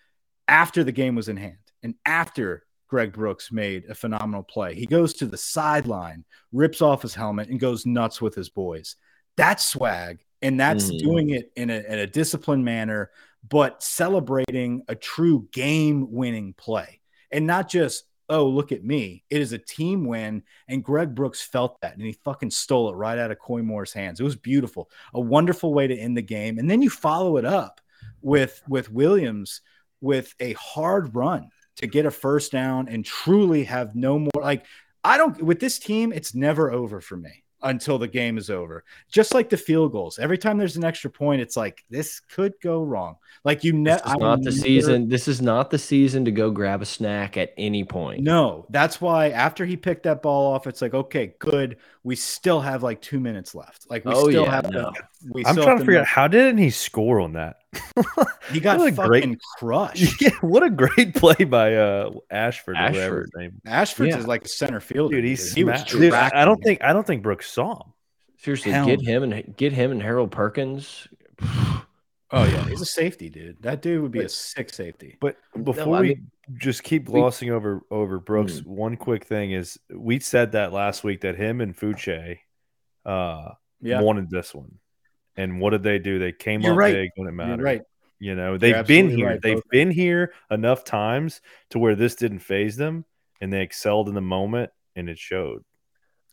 after the game was in hand and after Greg Brooks made a phenomenal play. He goes to the sideline, rips off his helmet, and goes nuts with his boys. That's swag. And that's mm. doing it in a, in a disciplined manner, but celebrating a true game winning play. And not just, oh, look at me. It is a team win. And Greg Brooks felt that and he fucking stole it right out of Koy Moore's hands. It was beautiful. A wonderful way to end the game. And then you follow it up with with Williams with a hard run to get a first down and truly have no more like I don't with this team, it's never over for me. until the game is over. Just like the field goals. Every time there's an extra point, it's like this could go wrong. Like you This never is not the season. This is not the season to go grab a snack at any point. No, that's why after he picked that ball off, it's like, okay, good. We still have like two minutes left. Like we Oh, still yeah, have no. to, we I'm trying have to figure out how didn't he score on that? He got What a fucking great- crushed. <laughs> yeah, what a great play by uh Ashford. or Ashford. Ashford's Yeah. is like a center fielder. Dude, he, he was smacked- Dude, I I don't think I don't think Brooks saw him. Seriously, Hell get him and get him and Harold Perkins. <sighs> Oh yeah, he's a safety, dude. That dude would be a sick safety. But before I we mean- just keep we- glossing over over Brooks, one quick thing is we said that last week that him and Foucha uh Yeah, wanted this one. And what did they do? They came You're up right. big when it you're mattered. right. You know, they've been here. right, they've both. been here enough times to where this didn't phase them and they excelled in the moment and it showed.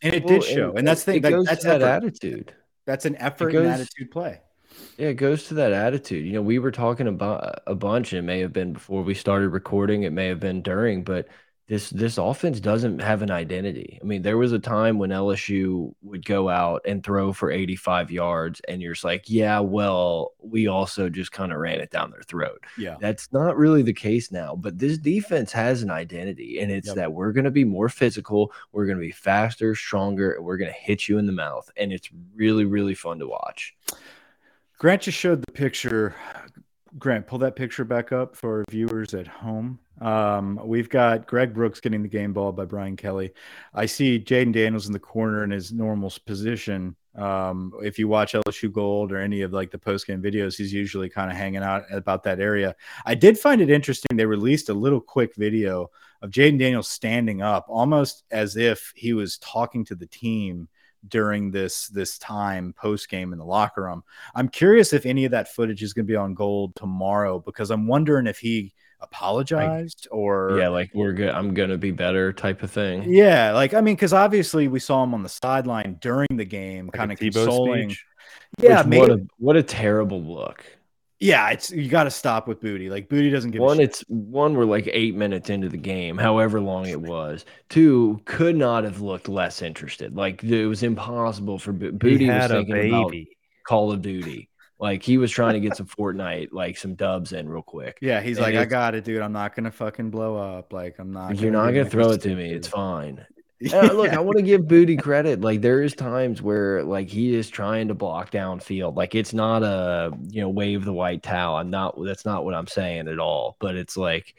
And it Well, did show, and that's the thing. That, that's that effort. attitude. That's an effort goes- and attitude play. Yeah, it goes to that attitude. You know, we were talking about a bunch. It may have been before we started recording. It may have been during, but this this offense doesn't have an identity. I mean, there was a time when LSU would go out and throw for 85 yards, and you're just like, yeah, well, we also just kind of ran it down their throat. Yeah, That's not really the case now, but this defense has an identity, and it's Yep. that we're going to be more physical, we're going to be faster, stronger, and we're going to hit you in the mouth, and it's really, really fun to watch. Grant just showed the picture. Grant, pull that picture back up for viewers at home. Um, we've got Greg Brooks getting the game ball by Brian Kelly. I see Jayden Daniels in the corner in his normal position. Um, if you watch LSU Gold or any of like the post game videos, he's usually kind of hanging out about that area. I did find it interesting. They released a little quick video of Jayden Daniels standing up, almost as if he was talking to the team during this this time post game in the locker room. I'm curious if any of that footage is going to be on gold tomorrow because I'm wondering if he apologized or yeah, like we're good. I'm gonna be better type of thing. yeah, like I mean, because obviously we saw him on the sideline during the game, Like kind of consoling. speech. Yeah, maybe. what a what a terrible look. Yeah, it's you got to stop with Boutte. Like Boutte doesn't give One, it's one. We're like eight minutes into the game, however long it was. Two, could not have looked less interested. Like it was impossible for Bo- He Boutte was had a thinking about. Call of Duty. Like he was trying to get some Fortnite, like some dubs in real quick. Yeah, he's and like, I got it, dude. I'm not gonna fucking blow up. Like I'm not. You're not gonna throw it to me. dude." It's fine. Uh, <laughs> look, I want to give Boutte credit. Like there is times where like he is trying to block down field. Like it's not a you know wave the white towel. I'm not. That's not what I'm saying at all. But it's like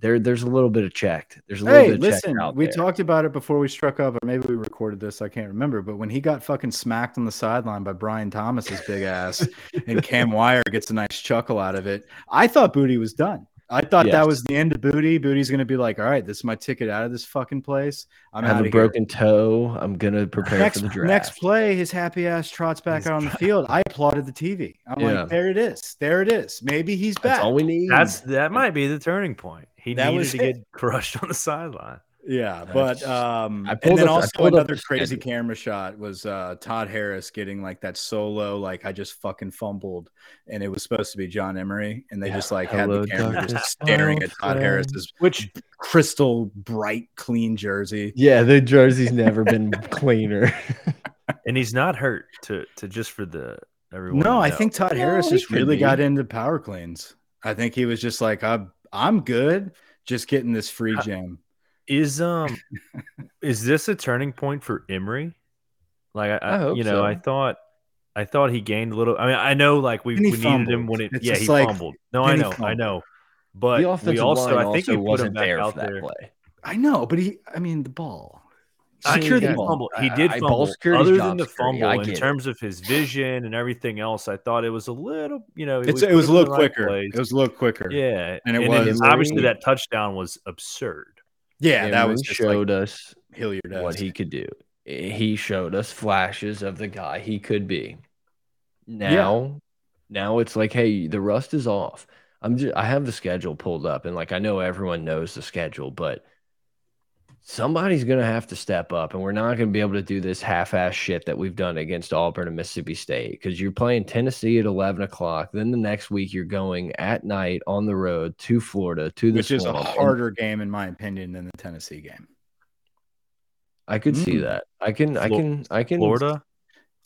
there there's a little bit of checked. There's a little Hey, bit of checked listen, out we there. talked about it before we struck up, or maybe we recorded this. I can't remember. But when he got fucking smacked on the sideline by Brian Thomas's big ass, and Cam <laughs> Wire gets a nice chuckle out of it, I thought Boutte was done. I thought Yes. that was the end of Boutte. Boutte's gonna be like, "All right, this is my ticket out of this fucking place. I'm I have a of here." broken toe. I'm gonna prepare Next, for the draft. next play, his happy ass trots back out on the <laughs> field. I applauded the TV. I'm Yeah. like, there it is. There it is. Maybe he's back. That's all we need. That's that might be the turning point. He That needed was to it. get crushed <laughs> on the sideline. Yeah, but um, I and then up- I also pulled another crazy schedule. camera shot was uh, Todd Harris getting like that solo, like I just fucking fumbled, and it was supposed to be John Emery, and they Yeah. just like Hello, had the camera Dr. just staring at Todd Fauci. Harris's Which crystal bright, clean jersey. yeah, the jersey's never been cleaner. <laughs> and he's not hurt to to just for the everyone. No, to I think Todd Harris he just really be. got into power cleans. I think he was just like, I'm, I'm good, just getting this free Uh, jam. Is um <laughs> is this a turning point for Emery? Like I, I I you know, so. I thought I thought he gained a little. I mean, I know like we, we needed him when it It's yeah he like- fumbled. No, I and know, I know. But the we also line I think also we put him wasn't back there out for that there. play. I know, but he, I mean, the ball. I, Secure he the fumble. He did I- fumble. security's Other than the security. fumble, I in it. terms of his vision and everything else, I thought it was a little, you know, we it was a little right quicker. place. It was a little quicker. yeah, And it then was- obviously that touchdown was absurd. Yeah, that was showed like us Hilliard. what he could do. He showed us flashes of the guy he could be. Now, now it's like, hey, the rust is off. I'm just, I have the schedule pulled up, and like I know everyone knows the schedule, but somebody's gonna have to step up, and we're not gonna be able to do this half-ass shit that we've done against Auburn and Mississippi State because you're playing Tennessee at 11 o'clock. Then the next week you're going at night on the road to Florida to the which is a Swamp, and- harder game in my opinion than the Tennessee game. I could mm. see that. I can, I can, I can. Florida,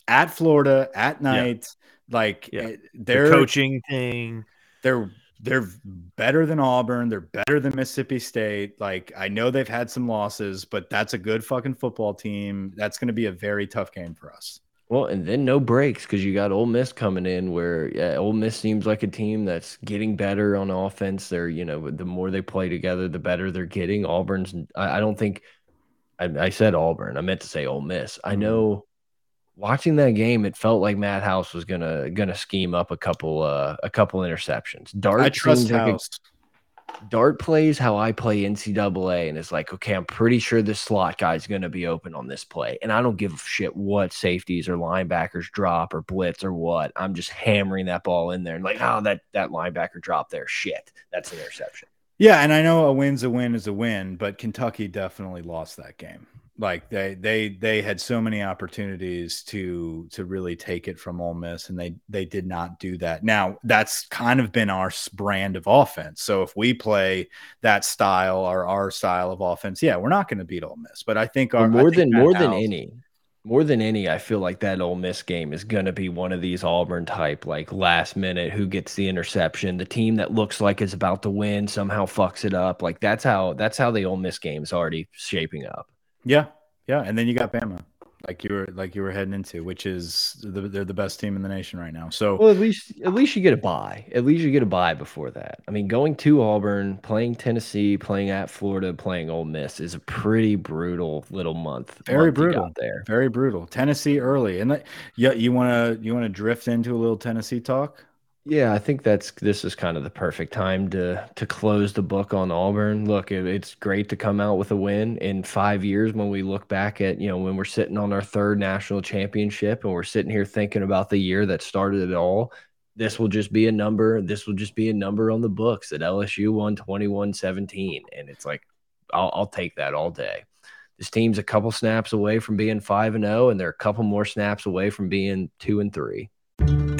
at Florida at night, yeah. like yeah. They're the coaching thing. They're they're better than Auburn. They're better than Mississippi State. Like I know they've had some losses, but that's a good fucking football team. That's going to be a very tough game for us. Well, and then no breaks because you got Ole Miss coming in, where yeah, Ole Miss seems like a team that's getting better on offense. They're you know the more they play together, the better they're getting. Auburn's I, I don't think I, I, said Auburn. I meant to say Ole Miss. I mm-hmm. know watching that game, it felt like Matt House was gonna gonna scheme up a couple uh a couple interceptions. Dart I trust House. Like Dart plays how I play NCAA, and it's like, okay, I'm pretty sure this slot guy's going to be open on this play, and I don't give a shit what safeties or linebackers drop or blitz or what. I'm just hammering that ball in there, and like, oh, that that linebacker dropped there, shit, that's an interception. Yeah, and I know a win's a win is a win, but Kentucky definitely lost that game like they they they had so many opportunities to to really take it from Ole Miss, and they they did not do that. Now that's kind of been our brand of offense. So if we play that style or our style of offense, yeah, we're not going to beat Ole Miss. But I think our more think than more House, than any, more than any, I feel like that Ole Miss game is going to be one of these Auburn type, like last minute, who gets the interception, the team that looks like is about to win somehow fucks it up. Like that's how that's how the Ole Miss game is already shaping up. Yeah, yeah, and then you got Bama, like you were like you were heading into, which is the, they're the best team in the nation right now. So well, at least at least you get a buy. At least you get a buy before that. I mean, going to Auburn, playing Tennessee, playing at Florida, playing Ole Miss is a pretty brutal little month. Very month brutal there. Very brutal. Tennessee early, and yeah, you want to you want to drift into a little Tennessee talk. Yeah, I think that's this is kind of the perfect time to to close the book on Auburn. Look, it, it's great to come out with a win in five years when we look back at you know when we're sitting on our third national championship and we're sitting here thinking about the year that started it all. This will just be a number. This will just be a number on the books that LSU won 21-17. And it's like, I'll, I'll take that all day. This team's a couple snaps away from being 5 and 0, and they're a couple more snaps away from being 2 and 3.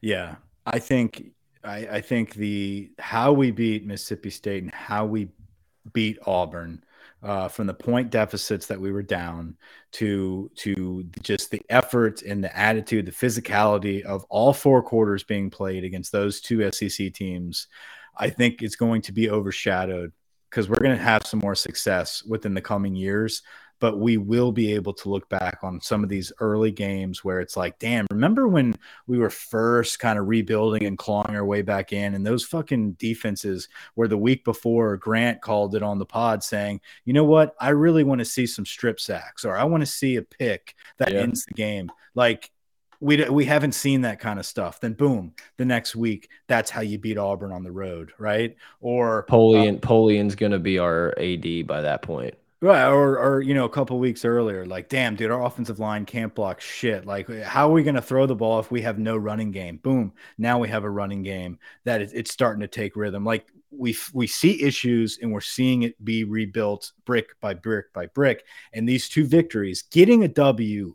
Yeah. I think I, I think the how we beat Mississippi State and how we beat Auburn uh, from the point deficits that we were down to to just the effort and the attitude, the physicality of all four quarters being played against those two SEC teams, I think it's going to be overshadowed because we're going to have some more success within the coming years but we will be able to look back on some of these early games where it's like, damn, remember when we were first kind of rebuilding and clawing our way back in, and those fucking defenses where the week before Grant called it on the pod saying, you know what, I really want to see some strip sacks or I want to see a pick that yeah. ends the game. Like, we we haven't seen that kind of stuff. Then boom, the next week, that's how you beat Auburn on the road, right? Or Polian, uh, Polian's going to be our AD by that point. Right, or or you know, a couple weeks earlier, like, damn, dude, our offensive line can't block shit. Like, eh, how are we going to throw the ball if we have no running game? Boom, now we have a running game that is, it's starting to take rhythm. Like, we we see issues and we're seeing it be rebuilt brick by brick by brick. And these two victories, getting a W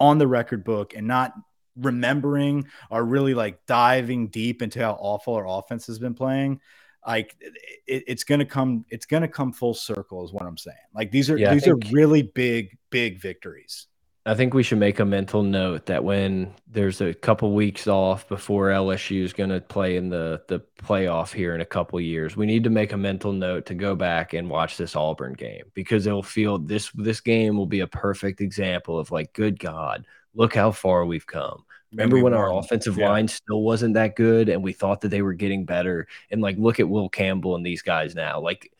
on the record book and not remembering are really like diving deep into how awful our offense has been playing like it, it's gonna come it's gonna come full circle is what i'm saying. Like these are yeah, these think, are really big big victories. I think we should make a mental note that when there's a couple weeks off before lsu is going to play in the the playoff here in a couple years we need to make a mental note to go back and watch this auburn game because it'll feel this this game will be a perfect example of like good god look how far we've come Remember when our offensive yeah. line still wasn't that good and we thought that they were getting better? And like, look at Will Campbell and these guys now. Like,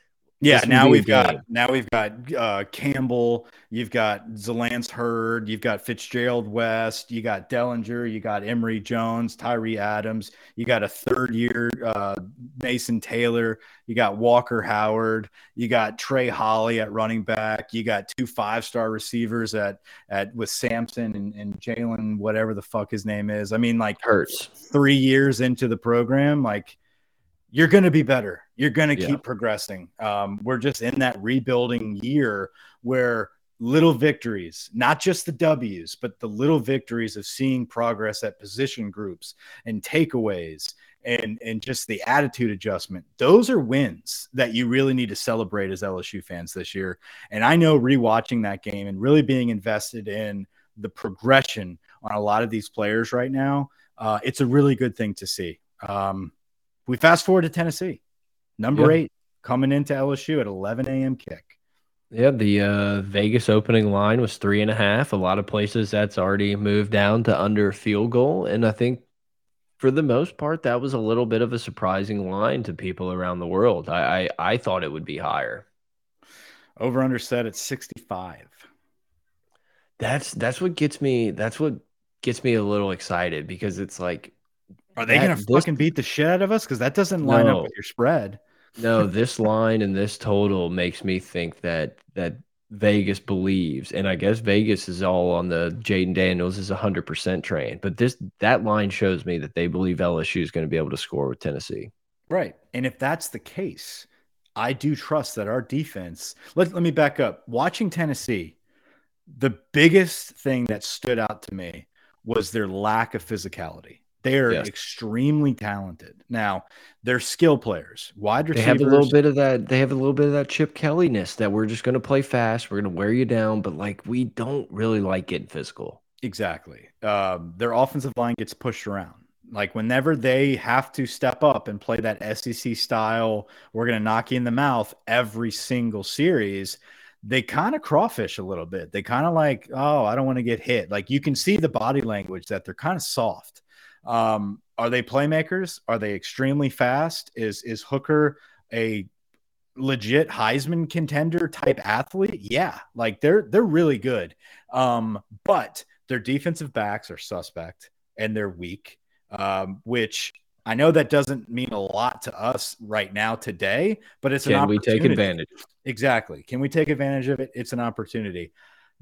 Yeah, now we've got now we've got uh, Campbell, you've got Zalance Heard, you've got Fitzgerald West, you got Dellinger, you got Emery Jones, Tyree Adams, you got a third year uh, Mason Taylor, you got Walker Howard, you got Trey Holly at running back, you got two five star receivers at at with Sampson and, and Jalen, whatever the fuck his name is. I mean, like hurts three years into the program, like you're going to be better. You're going to Yeah. keep progressing. Um, we're just in that rebuilding year where little victories, not just the W's, but the little victories of seeing progress at position groups and takeaways and and just the attitude adjustment. Those are wins that you really need to celebrate as LSU fans this year. And I know rewatching that game and really being invested in the progression on a lot of these players right now, uh, it's a really good thing to see. Um, we fast forward to Tennessee, number Yeah. eight, coming into LSU at 11 a.m. kick. Yeah, the uh, Vegas opening line was three and a half. A lot of places that's already moved down to under field goal, and I think for the most part that was a little bit of a surprising line to people around the world. I I, I thought it would be higher. Over under set at 65. That's that's what gets me. That's what gets me a little excited because it's like Are they That- going to this- fucking beat the shit out of us? Because that doesn't line up with your spread. no, this line and this total makes me think that that Vegas believes, and I guess Vegas is all on the Jayden Daniels is hundred percent train. But this that line shows me that they believe LSU is going to be able to score with Tennessee. Right. And if that's the case, I do trust that our defense. Let, let me back up. Watching Tennessee, the biggest thing that stood out to me was their lack of physicality. They are Yes. extremely talented. Now, they're skill players, wide They receivers. have a little bit of that. They have a little bit of that Chip Kelly-ness that we're just going to play fast. We're going to wear you down, but like we don't really like getting physical. Exactly. Um, their offensive line gets pushed around. Like whenever they have to step up and play that SEC style, we're going to knock you in the mouth every single series. They kind of crawfish a little bit. They kind of like, oh, I don't want to get hit. Like you can see the body language that they're kind of soft. Um, are they playmakers? Are they extremely fast? Is is Hooker a legit Heisman contender type athlete? Yeah, like they're they're really good. Um, but their defensive backs are suspect and they're weak, um, which I know that doesn't mean a lot to us right now today, but it's an Can we take advantage? Exactly. Can we take advantage of it? It's an opportunity.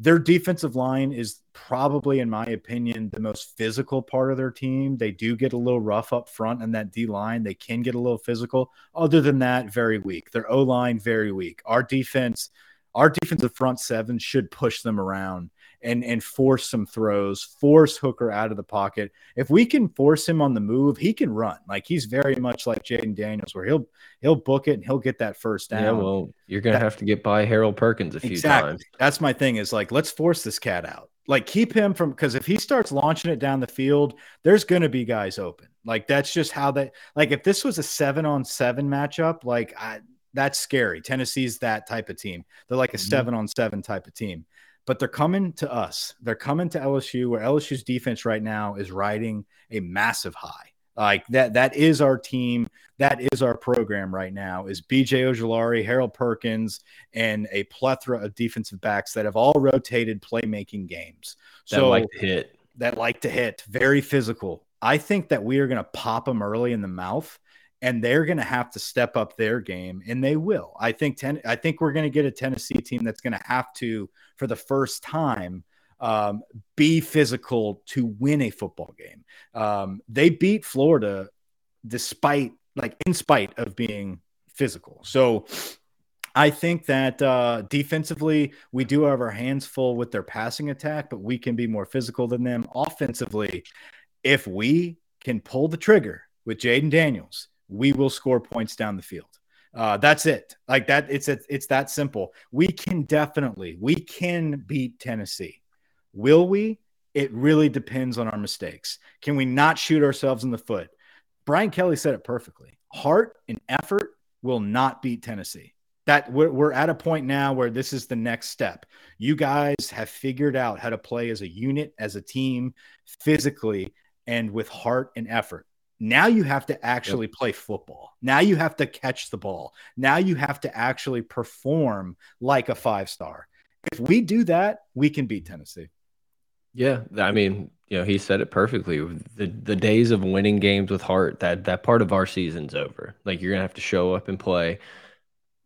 Their defensive line is probably, in my opinion, the most physical part of their team. They do get a little rough up front in that D line. They can get a little physical. Other than that, very weak. Their O line, very weak. Our defense, our defensive front seven should push them around and and force some throws, force Hooker out of the pocket. If we can force him on the move, he can run. Like he's very much like Jayden Daniels, where he'll he'll book it and he'll get that first down. Yeah, well, you're going to That- have to get by Harold Perkins a few exactly. times. That's my thing. Is like let's force this cat out. Like keep him from because if he starts launching it down the field, there's going to be guys open. Like that's just how that. Like if this was a seven on seven matchup, like I, that's scary. Tennessee's that type of team. They're like a Mhm. seven on seven type of team. But they're coming to us. They're coming to LSU, where LSU's defense right now is riding a massive high. Like that, that is our team. That is our program right now. Is BJ Ojulari, Harold Perkins, and a plethora of defensive backs that have all rotated playmaking games. That So like to hit. that like to hit, very physical. I think that we are going to pop them early in the mouth, and they're going to have to step up their game, and they will. I think ten, I think we're going to get a Tennessee team that's going to have to, for the first time, um, be physical to win a football game. Um, they beat Florida despite, like, in spite of being physical. So. I think that uh, defensively, we do have our hands full with their passing attack, but we can be more physical than them. Offensively, if we can pull the trigger with Jayden Daniels, we will score points down the field. Uh, that's it. Like that. It's it's that simple. We can definitely we can beat Tennessee. Will we? It really depends on our mistakes. Can we not shoot ourselves in the foot? Brian Kelly said it perfectly. Heart and effort will not beat Tennessee that we're, we're at a point now where this is the next step. You guys have figured out how to play as a unit, as a team, physically, and with heart and effort. Now you have to actually yep. play football. Now you have to catch the ball. Now you have to actually perform like a five star. If we do that, we can beat Tennessee. Yeah, I mean, you know, he said it perfectly. The the days of winning games with heart, that that part of our season's over. Like you're gonna have to show up and play.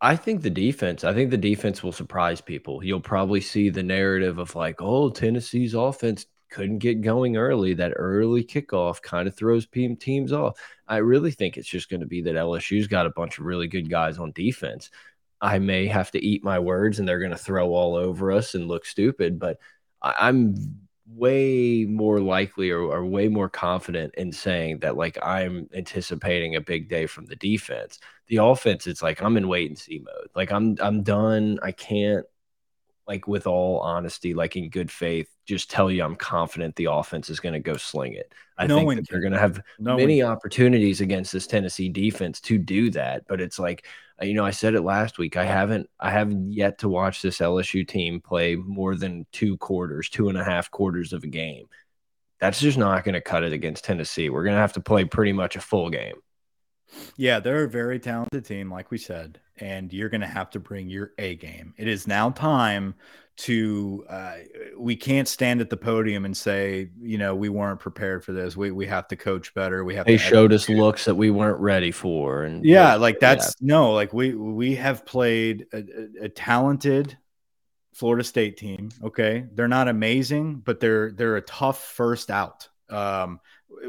I think the defense, I think the defense will surprise people. You'll probably see the narrative of like, oh, Tennessee's offense couldn't get going early. That early kickoff kind of throws teams off. I really think it's just going to be that LSU's got a bunch of really good guys on defense. I may have to eat my words and they're going to throw all over us and look stupid, but I'm way more likely or, or, way more confident in saying that like I'm anticipating a big day from the defense. The offense, it's like I'm in wait and see mode. Like I'm I'm done. I can't like with all honesty, like in good faith, just tell you I'm confident the offense is going to go sling it. I no think that they're going to have no many opportunities against this Tennessee defense to do that, but it's like uh, you know, I said it last week. I haven't I haven't yet to watch this LSU team play more than two quarters, two and a half quarters of a game. That's just not going to cut it against Tennessee. We're going to have to play pretty much a full game. Yeah, they're a very talented team, like we said, and you're going to have to bring your A game. It is now time to. Uh, we can't stand at the podium and say, you know, we weren't prepared for this. We we have to coach better. We have. They showed us looks that we weren't ready for, and yeah, like that's yeah. no, like we we have played a, a, a talented Florida State team. Okay, they're not amazing, but they're they're a tough first out. Um,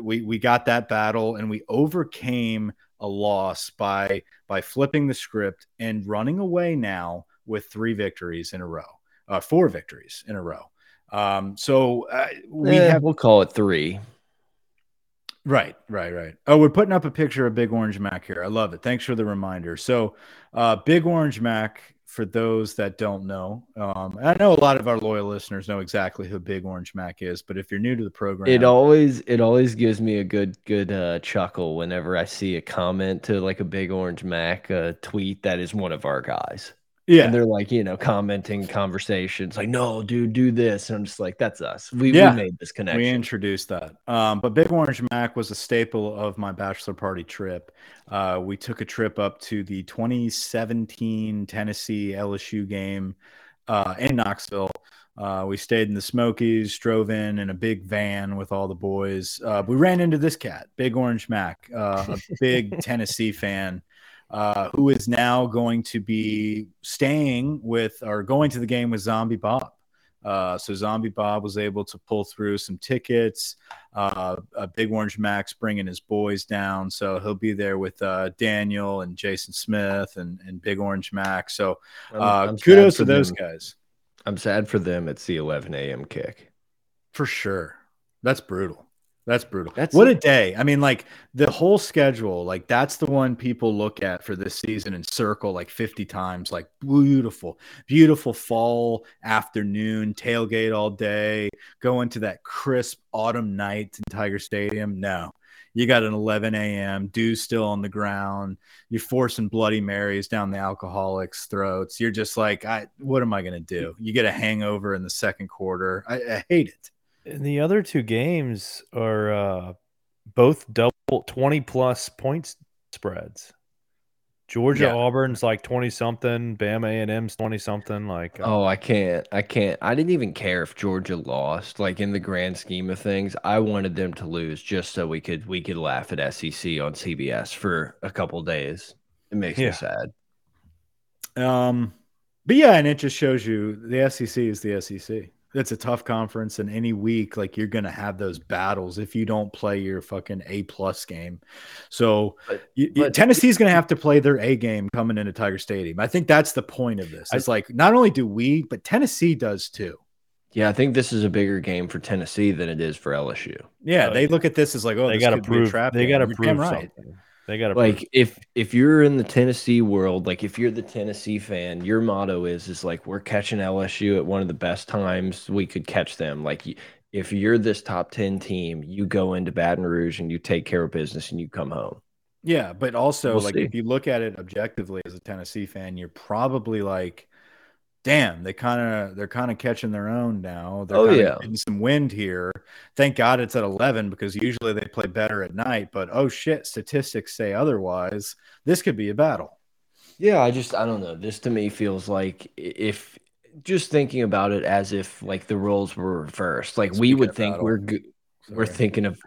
we we got that battle and we overcame a loss by by flipping the script and running away now with three victories in a row, uh, four victories in a row. Um, so uh, we eh, have we'll call it three. Right, right, right. Oh, we're putting up a picture of Big Orange Mac here. I love it. Thanks for the reminder. So, uh, Big Orange Mac for those that don't know, um, I know a lot of our loyal listeners know exactly who Big Orange Mac is, but if you're new to the program, it always it always gives me a good good uh, chuckle whenever I see a comment to like a Big Orange Mac uh, tweet that is one of our guys. Yeah. And they're like, you know, commenting conversations like, no, dude, do this. And I'm just like, that's us. We, yeah. we made this connection. We introduced that. Um, but Big Orange Mac was a staple of my bachelor party trip. Uh, we took a trip up to the 2017 Tennessee LSU game uh, in Knoxville. Uh, we stayed in the Smokies, drove in in a big van with all the boys. Uh, we ran into this cat, Big Orange Mac, uh, a big <laughs> Tennessee fan uh, who is now going to be staying with or going to the game with Zombie Bob. Uh, so Zombie Bob was able to pull through some tickets. Uh, a Big Orange Max bringing his boys down, so he'll be there with uh, Daniel and Jason Smith and, and Big Orange Max. So I'm, uh, I'm kudos to those them. guys. I'm sad for them. It's the 11 a.m. kick. For sure, that's brutal. That's brutal. That's what a day. I mean, like the whole schedule, like that's the one people look at for this season and circle like 50 times. Like beautiful, beautiful fall afternoon, tailgate all day, go into that crisp autumn night in Tiger Stadium. No, you got an 11 a.m. dew still on the ground. You're forcing Bloody Marys down the alcoholics' throats. You're just like, I, what am I going to do? You get a hangover in the second quarter. I, I hate it. And the other two games are uh, both double 20 plus points spreads. Georgia yeah. Auburn's like 20 something, Bama A&M's 20 something like uh, Oh, I can't. I can't. I didn't even care if Georgia lost like in the grand scheme of things. I wanted them to lose just so we could we could laugh at SEC on CBS for a couple days. It makes yeah. me sad. Um but yeah, and it just shows you the SEC is the SEC it's a tough conference and any week like you're gonna have those battles if you don't play your fucking a plus game. So but, you, but, tennessee's gonna <laughs> have to play their a game coming into tiger stadium. I think that's the point of this it's I, like not only do we but tennessee does too. Yeah i think this is a bigger game for tennessee than it is for lsu yeah they look at this as like oh they gotta prove they gotta prove right. something. They got to like if if you're in the Tennessee world, like if you're the Tennessee fan, your motto is is like we're catching LSU at one of the best times we could catch them. Like if you're this top 10 team, you go into Baton Rouge and you take care of business and you come home. Yeah, but also we'll like see. if you look at it objectively as a Tennessee fan, you're probably like damn, they kind of they're kind of catching their own now. They're Oh, yeah. getting some wind here. Thank God it's at 11 because usually they play better at night. But oh shit, statistics say otherwise. This could be a battle. Yeah, I just I don't know. This to me feels like if just thinking about it as if like the roles were reversed. Like we would think battle. we're good. We're thinking of,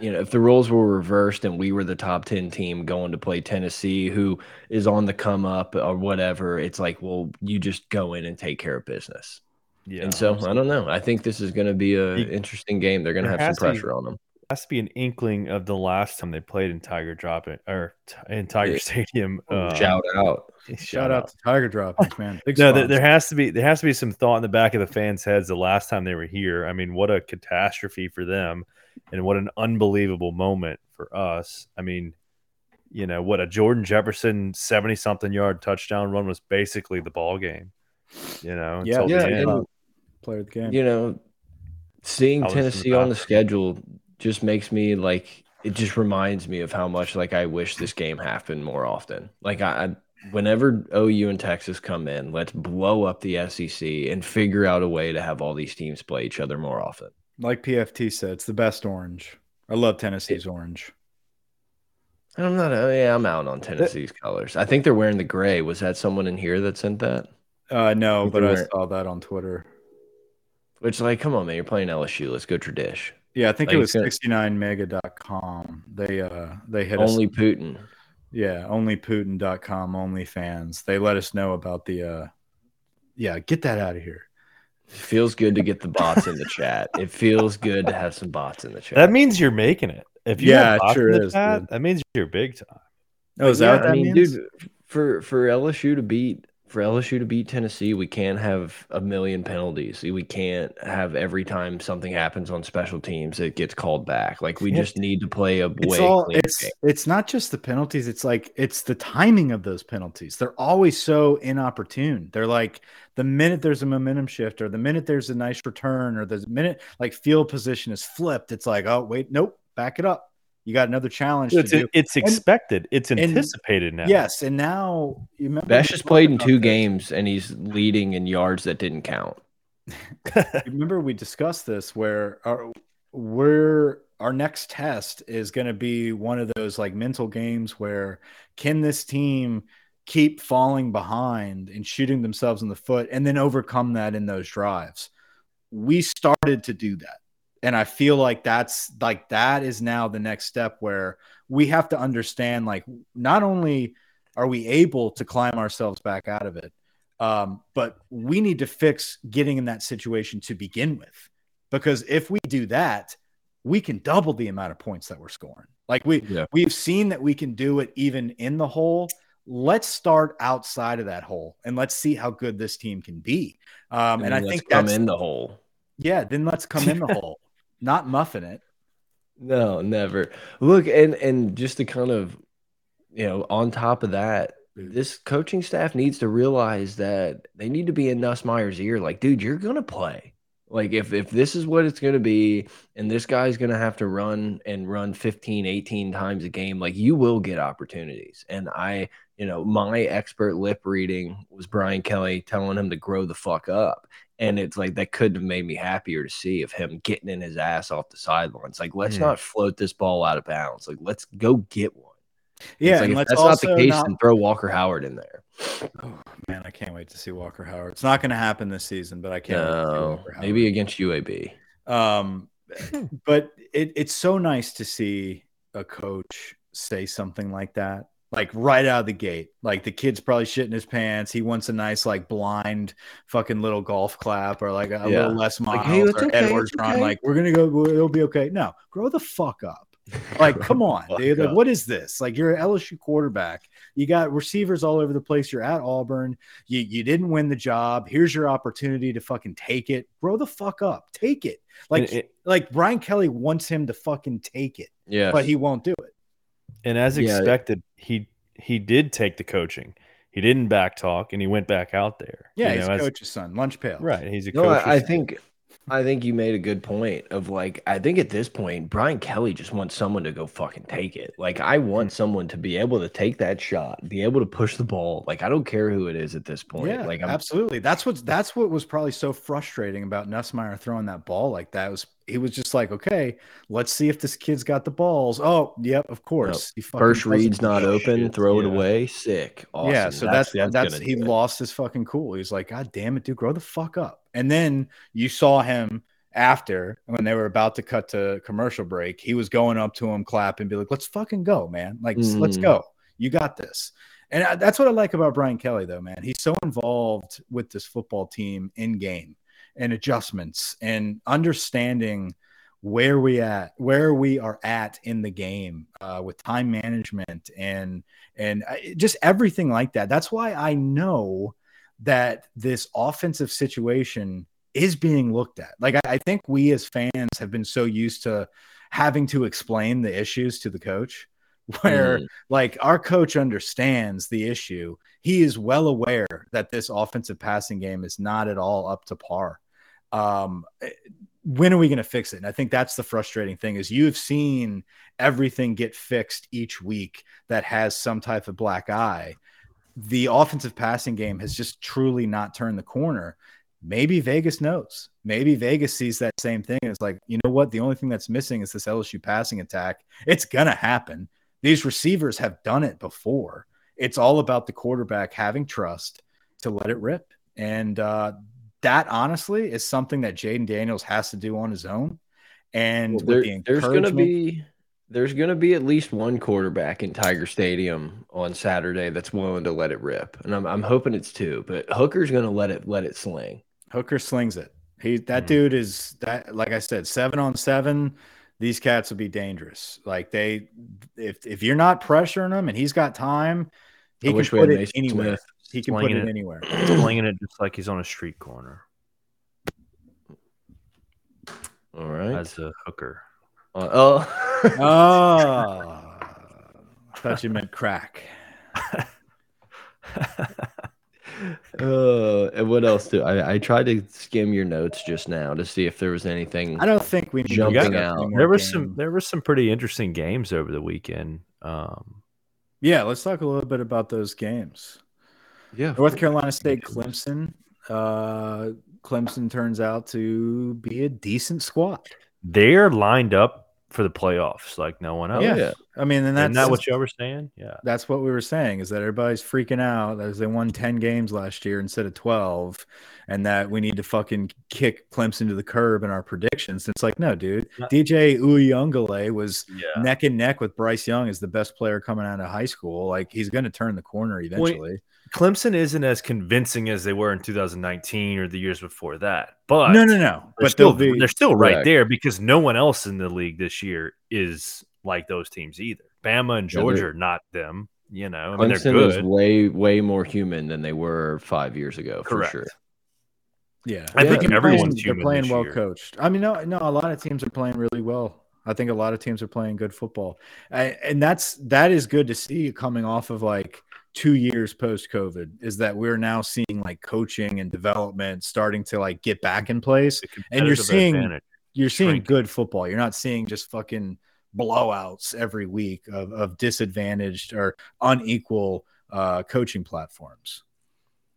you know, if the roles were reversed and we were the top 10 team going to play Tennessee, who is on the come up or whatever, it's like, well, you just go in and take care of business. Yeah. and so I don't know. I think this is going to be a You- interesting game. They're going to have some has to be- pressure on them. Has to be an inkling of the last time they played in Tiger Dropping or t- in Tiger Yeah. Stadium. Uh, Shout out. Shout out to Tiger Droppings, man. Big No, there, there has to be there has to be some thought in the back of the fans' heads the last time they were here. I mean, what a catastrophe for them, and what an unbelievable moment for us. I mean, you know what a Jordan Jefferson seventy something yard touchdown run was basically the ball game. You know, Yeah, until the yeah, end. and- player of the game. you know, seeing I was in the Tennessee on the bathroom. schedule just makes me like it just reminds me of how much like I wish this game happened more often. Like I, I whenever OU and Texas come in, let's blow up the SEC and figure out a way to have all these teams play each other more often. Like PFT said, it's the best orange. I love Tennessee's orange. I'm not. Oh yeah, I'm out on Tennessee's colors. I think they're wearing the gray. Was that someone in here that sent that? Uh, no, think but I saw that on Twitter. Which like, come on, man, you're playing LSU. Let's go tradish. Yeah, I think Like, it was gonna- 69mega.com. They uh they hit us. Only Putin. Yeah, only Putin.com, only fans. They let us know about the uh yeah, get that out of here. It feels good to get the bots in the chat. It feels good to have some bots in the chat. That means you're making it. If you Yeah, have it bots in sure the is, chat, dude. that means you're big time. Oh, is yeah, that what that I mean, means? dude, for for LSU to beat for LSU to beat Tennessee, we can't have a million penalties. We can't have every time something happens on special teams it gets called back. Like we just need to play a It's way all it's game. it's not just the penalties, it's like it's the timing of those penalties. They're always so inopportune. They're like the minute there's a momentum shift or the minute there's a nice return or the minute like field position is flipped, it's like, oh wait, nope, back it up. You got another challenge It's, to do. it's And- expected. It's and- anticipated now. Yes, and now you remember Besh has played in two this. games and he's leading in yards that didn't count. <laughs> remember we discussed this where our we're our next test is going to be one of those like mental games where can this team keep falling behind and shooting themselves in the foot and then overcome that in those drives we started to do that and i feel like that's like that is now the next step where we have to understand like not only are we able to climb ourselves back out of it um, but we need to fix getting in that situation to begin with. Because if we do that, we can double the amount of points that we're scoring. Like we Yeah. we've seen that we can do it even in the hole. Let's start outside of that hole and let's see how good this team can be. Um, and I let's think come that's in the hole. yeah. Then let's come in the <laughs> hole, not muffin it. No, never. Look, and and just to kind of, you know, on top of that, mm. this coaching staff needs to realize that they need to be in Nussmeier's ear. Like, dude, you're gonna play. Like, if if this is what it's gonna be, and this guy's gonna have to run and run 15, 18 times a game, like you will get opportunities. And I, you know, my expert lip reading was Brian Kelly telling him to grow the fuck up. And it's like that couldn't have made me happier to see of him getting in his ass off the sidelines. Like, let's Hmm. not float this ball out of bounds. Like, let's go get one. Yeah, like, and if let's that's not the case, not- then throw Walker Howard in there. Oh, man, I can't wait to see Walker Howard. It's not going to happen this season, but I can't. wait to see No, maybe against UAB. Um, <laughs> but it, it's so nice to see a coach say something like that, like right out of the gate. Like the kid's probably shitting his pants. He wants a nice, like blind fucking little golf clap or like a, Yeah. little less miles Like, hey, or okay, okay. Like we're gonna go, it'll be okay. No, grow the fuck up. <laughs> Like, come on, dude. Like, what is this? Like, you're an LSU quarterback. You got receivers all over the place. You're at Auburn. You you didn't win the job. Here's your opportunity to fucking take it. Grow the fuck up. Take it. Like it- like Brian Kelly wants him to fucking take it, Yeah, but he won't do it. And as Yeah. expected, he he did take the coaching. He didn't back talk, and he went back out there. Yeah, you he's know, a as- coach's son, lunch pail. right. He's a no, coach. I, I think I think you made a good point of like I think at this point Brian Kelly just wants someone to go fucking take it. Like I want Mm. someone to be able to take that shot, be able to push the ball. Like I don't care who it is at this point. Yeah, like I'm, absolutely. That's what that's what was probably so frustrating about Nussmeier throwing that ball like that. Was he was just like, okay, let's see if this kid's got the balls. Oh, yep, of course. He fucking first read's not open, shit. throw it Yeah. away, sick. Awesome. Yeah, so that's that's, gonna he it. lost his fucking cool. He's like, God damn it, dude, grow the fuck up. And then you saw him after when they were about to cut to commercial break, he was going up to him, clap and be like, Let's fucking go, man. Like, s- let's mm. go. You got this. And I- that's what I like about Brian Kelly, though, man. He's so involved with this football team in game and adjustments and understanding where we at where we are at in the game uh, with time management and and uh, just everything like that. That's why i know that this offensive situation is being looked at. Like i, I think we as fans have been so used to having to explain the issues to the coach <laughs> where Mm. like our coach understands the issue. He is well aware that this offensive passing game is not at all up to par um when are we going to fix it? And I think that's the frustrating thing is you've seen everything get fixed each week that has some type of black eye. The offensive passing game has just truly not turned the corner. Maybe Vegas knows. Maybe Vegas sees that same thing. It's like, you know what? The only thing that's missing is this LSU passing attack. It's going to happen. These receivers have done it before. It's all about the quarterback having trust to let it rip. And uh, that honestly is something that Jayden Daniels has to do on his own. And Well, there- the there's gonna be there's gonna be at least one quarterback in Tiger Stadium on Saturday that's willing to let it rip, and I'm I'm hoping it's two. But Hooker's gonna let it let it sling. Hooker slings it. He that Mhm. dude is that like I said, seven on seven. These cats will be dangerous. Like they, if if you're not pressuring him and he's got time, he I can put it anywhere. Smith. He can put it it. anywhere. <clears throat> Slinging it just like he's on a street corner All right. as a hooker. Uh, oh. Oh, <laughs> I thought you meant crack. <laughs> Uh, and what else do I? I tried to skim your notes just now to see if there was anything. I don't think we need Jumping out. any more There was some there were some pretty interesting games over the weekend. Um, Yeah, let's talk a little bit about those games. Yeah. North Carolina State, Clemson. Uh, Clemson turns out to be a decent squad. they're lined up for the playoffs like no one else. Yeah. I mean, and that's Isn't that what y'all were saying? Yeah. that's what we were saying is that everybody's freaking out as they won 10 games last year instead of 12 and that we need to fucking kick Clemson to the curb in our predictions. It's like, no, dude. DJ Uiagalelei was Yeah. neck and neck with Bryce Young as the best player coming out of high school. Like he's going to turn the corner eventually. Clemson isn't as convincing as they were in 2019 or the years before that. But no, no, no. they're But still they'll be they're still right Correct. there because no one else in the league this year is like those teams either. Bama and Yeah, they're- Georgia are not them. You know, I mean, they're Clemson is way way more human than they were five years ago for Correct. sure. Yeah, I think They're everyone's playing, they're human playing well year. coached. I mean, no, no, a lot of teams are playing really well. I think a lot of teams are playing good football, I, and that's that is good to see coming off of like two years post COVID. Is that we're now seeing like coaching and development starting to like get back in place. And you're seeing- advantage. You're seeing Shrink. good football. You're not seeing just fucking blowouts every week of, of disadvantaged or unequal uh, coaching platforms.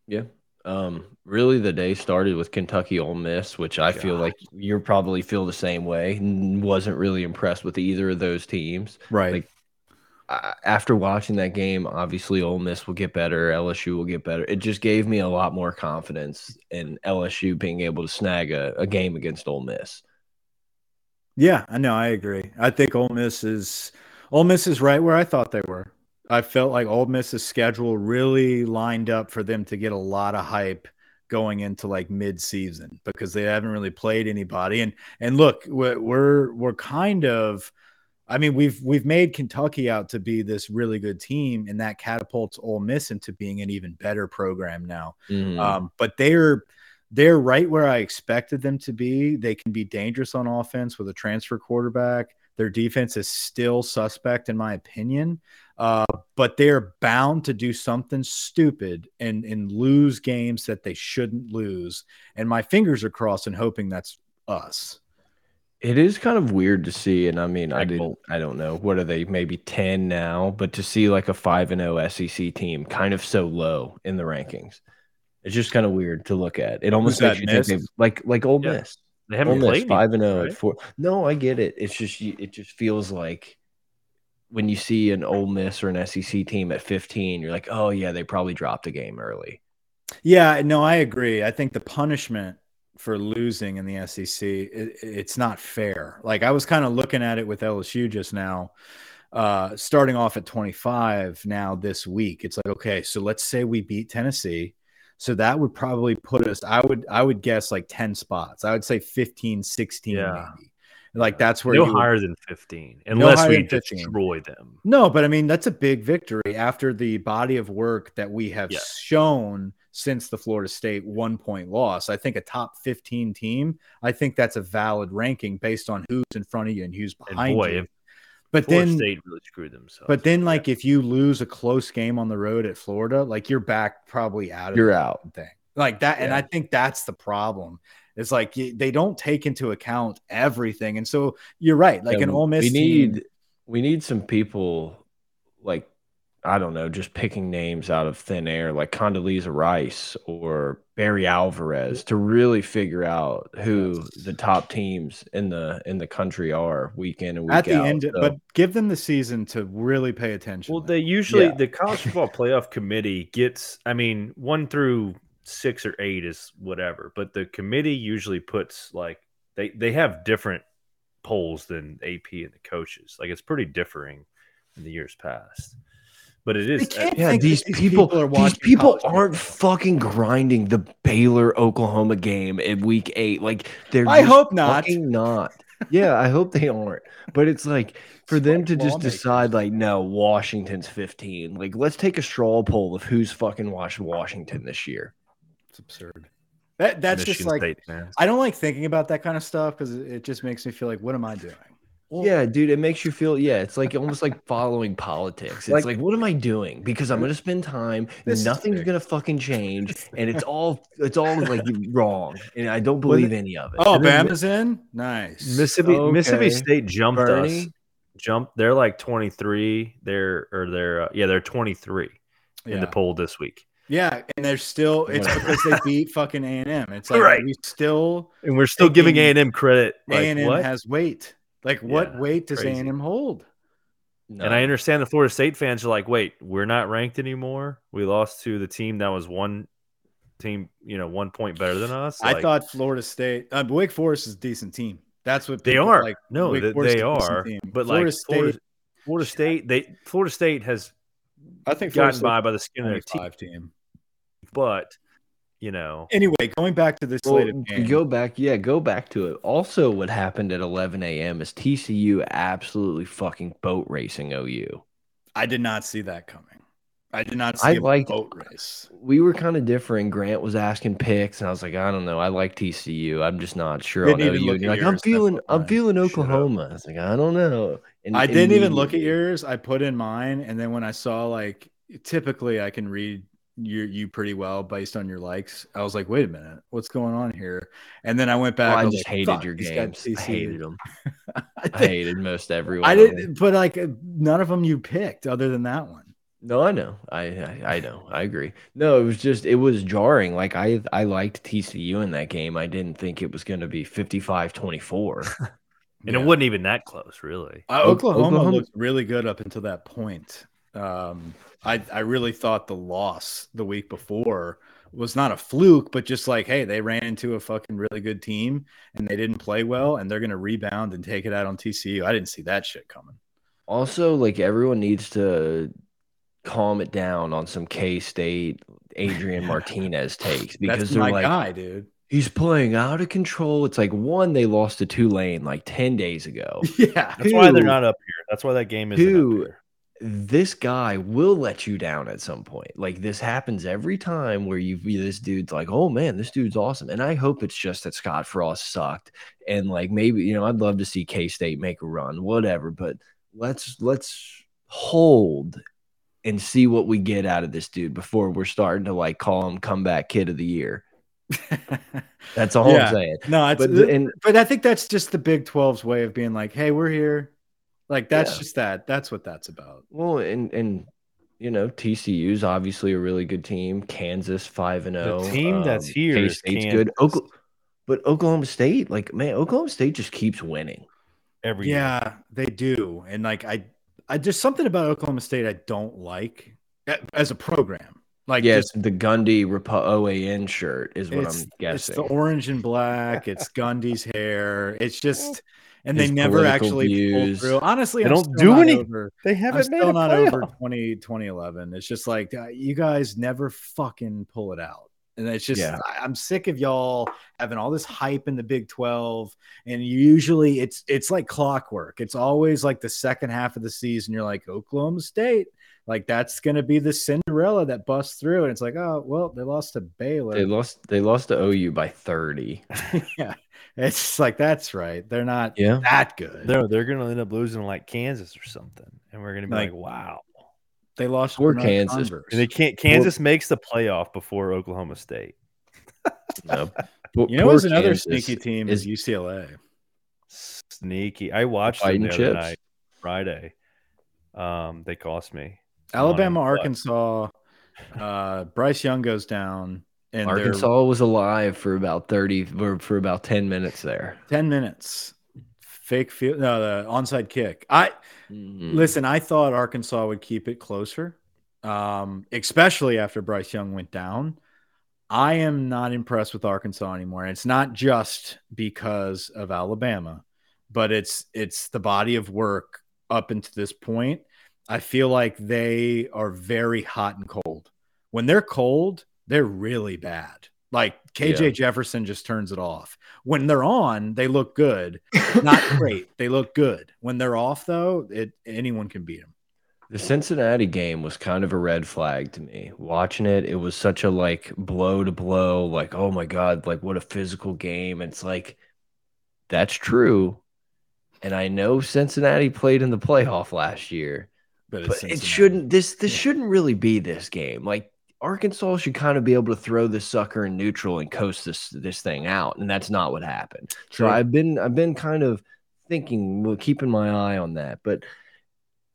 Yeah. Um, really, the day started with Kentucky Ole Miss, which I feel like you probably feel the same way. Wasn't really impressed with either of those teams. Right. Like, I, Uh, after watching that game, obviously Ole Miss will get better, LSU will get better. It just gave me a lot more confidence in LSU being able to snag a, a game against Ole Miss. Yeah, I know. I agree. I think Ole Miss is Ole Miss is right where I thought they were. I felt like Ole Miss's schedule really lined up for them to get a lot of hype going into like mid-season because they haven't really played anybody. And and look, we're, we're kind of I mean, we've we've made Kentucky out to be this really good team, and that catapults Ole Miss into being an even better program now. Mhm. Um, but they're they're right where I expected them to be. They can be dangerous on offense with a transfer quarterback. Their defense is still suspect, in my opinion, uh, but they're bound to do something stupid and and lose games that they shouldn't lose. And my fingers are crossed and hoping that's us. It is kind of weird to see, and I mean, I didn't, I don't know, what are they, maybe ten now, but to see like a five and oh zero SEC team kind of so low in the rankings, it's just kind of weird to look at. It almost makes you think like like Ole Yeah. Miss, They haven't Ole Miss played five and zero oh right? at four. No, I get it. It's just you- it just feels like when you see an Ole Miss or an SEC team at fifteen, you're like, oh yeah, they probably dropped a game early. Yeah, no, I agree. I think the punishment for losing in the SEC, it, it's not fair. Like I was kind of looking at it with LSU just now, uh, starting off at 25 now this week. It's like, okay, so let's say we beat Tennessee. So that would probably put us, I would, I would guess like 10 spots. I would say 15, 16, Yeah. maybe. Like that's where no you would- higher than 15, unless higher we 15. destroy them. No, but I mean that's a big victory after the body of work that we have Yeah. shown since the Florida State one point loss. I think a top 15 team, I think that's a valid ranking based on who's in front of you and who's And behind boy, you. if But Florida then State really screwed themselves. but then like if you lose a close game on the road at Florida, like you're back probably out of You're the out. thing. Like that and I think that's the problem. It's like they don't take into account everything. And so you're right. Like Yeah, an Ole Miss we team- need we need some people like I don't know, just picking names out of thin air, like Condoleezza Rice or Barry Alvarez, to really figure out who the top teams in the in the country are week in and week at the out. end, So, but give them the season to really pay attention. Well, they usually Yeah. the college football playoff committee gets. I mean, one through six or eight is whatever, but the committee usually puts like they they have different polls than AP and the coaches. Like it's pretty differing in the years past. But it is They can't uh, yeah, these these people, people are these watching people aren't football. fucking grinding the Baylor Oklahoma game in week eight. Like they're I hope not. fucking not. Yeah, I hope they aren't. But it's like for them to just lawmakers. decide, like, no, Washington's 15. Like, let's take a straw poll of who's fucking watched Washington this year. It's absurd. That that's just like State. I don't like thinking about that kind of stuff because it just makes me feel like, what am I doing? Yeah, dude, it makes you feel. Yeah, it's like almost like following politics. It's Like- like, what am I doing? Because I'm gonna spend time. This is nothing's gonna fucking change, and it's all it's all like wrong, and I don't Well, believe any of it. Oh, And Bama's in. Nice. Mississippi Mississippi State jumped Bernie? us. Jumped. They're like 23. They're or they're uh, yeah, they're 23 in the poll this week. yeah, and they're still. It's because they <laughs> beat fucking A and M. It's like Right. we still And we're still giving Thinking A&M credit. A Like, and M what? has weight. Like what Yeah, weight does A&M hold? And I understand the Florida State fans are like, wait, we're not ranked anymore. We lost to the team that was one team, you know, one point better than us. I thought Florida State, uh, Wake Forest is a decent team. That's what they are. Like, no, Wake they, Forest they is a decent are. team. But Florida like Florida, Florida State, they Florida State has I think Florida gotten by by the skin of their State teeth. team. But you know, Anyway, going back to this slate of games. go back, yeah, go back to it. Also, what happened at 11 a.m. is TCU absolutely fucking boat racing OU. I did not see that coming. I did not see I a liked- boat race. We were kind of different. Grant was asking picks, and I was like, I don't know. I like TCU. I'm just not sure on OU. And you're like, I'm feeling, I'm feeling Oklahoma. I was like, I don't know. And I didn't even look at yours. I put in mine, and then when I saw like, typically I can read you you pretty well based on your likes. I was like, wait a minute, what's going on here? And then I went back. Oh, I was just like, hated your he's games. I hated them. <laughs> I, I hated most everyone. <laughs> I didn't, but like none of them you picked other than that one. No, I know. I, I I know. I agree. No, it was just it was jarring. Like I I liked TCU in that game. I didn't think it was going to be 55-24. <laughs> and Yeah. it wasn't even that close, really. Uh, Oklahoma, Oklahoma- looked really good up until that point. Um, I I really thought the loss the week before was not a fluke, but just like, hey, they ran into a fucking really good team and they didn't play well, and they're gonna rebound and take it out on TCU. I didn't see that shit coming. Also, like everyone needs to calm it down on some K State Adrian <laughs> Martinez takes because That's they're my like guy, dude. he's playing out of control. It's like one they lost to Tulane like 10 days ago. <laughs> Yeah, That's why they're not up here. That's why that game isn't Two- up here. This guy will let you down at some point. Like this happens every time where you this dude's like, oh man, this dude's awesome. And I hope it's just that Scott Frost sucked. And like maybe, you know, I'd love to see K State make a run, whatever. But let's let's hold and see what we get out of this dude before we're starting to like call him comeback kid of the year. <laughs> That's all Yeah. I'm saying. no, but, and- but I think that's just the Big 12's way of being like, hey, we're here. Like that's Yeah. just that. That's what that's about. Well, and and you know TCU's obviously a really good team. Kansas five and oh, zero. team that's um, here is K-State's good. Kansas. Okla- but Oklahoma State, like man, Oklahoma State just keeps winning. every year. Yeah, they do. And like I I just something about Oklahoma State I don't like as a program. Like yeah, just- the Gundy Repo- OAN shirt is what I'm guessing. It's the orange and black. It's Gundy's hair. It's just, <laughs> eh. And His they never actually pull views. through. Honestly, They I'm don't do any- Over, <laughs> They I'm haven't made still not over playoff. 20, 2011. It's just like uh, you guys never fucking pull it out. And it's just, Yeah. I'm sick of y'all having all this hype in the Big 12. And usually it's it's like clockwork. It's always like the second half of the season. You're like, Oklahoma State. Like that's gonna be the Cinderella that busts through. And it's like, oh well, they lost to Baylor. They lost. They lost to OU by thirty. <laughs> yeah. It's like that's right. They're not Yeah. that good. No, they're gonna end up losing like Kansas or something, and we're gonna be like, Like- wow. they lost to Poor Kansas. And they can't. Kansas makes the playoff before Oklahoma State. <laughs> No. Poor- You know, poor who's another Kansas sneaky team is, is UCLA. Sneaky. I watched them the other chips. night, Friday. Um, they cost me. Alabama, Arkansas. Uh, Bryce Young goes down, and they're Arkansas was alive for about thirty or for about ten minutes there. ten minutes. Fake field, no, the onside kick. I Mhm. listen. I thought Arkansas would keep it closer, um, especially after Bryce Young went down. I am not impressed with Arkansas anymore. And it's not just because of Alabama, but it's it's the body of work up until this point. I feel like they are very hot and cold. When they're cold, they're really bad. Like KJ Yeah. Jefferson just turns it off. When they're on, they look good. Not <coughs> great. They look good. When they're off, though, it anyone can beat them. The Cincinnati game was kind of a red flag to me. Watching it, it was such a like blow to blow, like, oh my God, like what a physical game. It's like, that's true. And I know Cincinnati played in the playoff last year, But, but it shouldn't this this shouldn't really be this game. Like Arkansas should kind of be able to throw this sucker in neutral and coast this this thing out. And that's not what happened. So I've been I've been kind of thinking, well, keeping my eye on that. But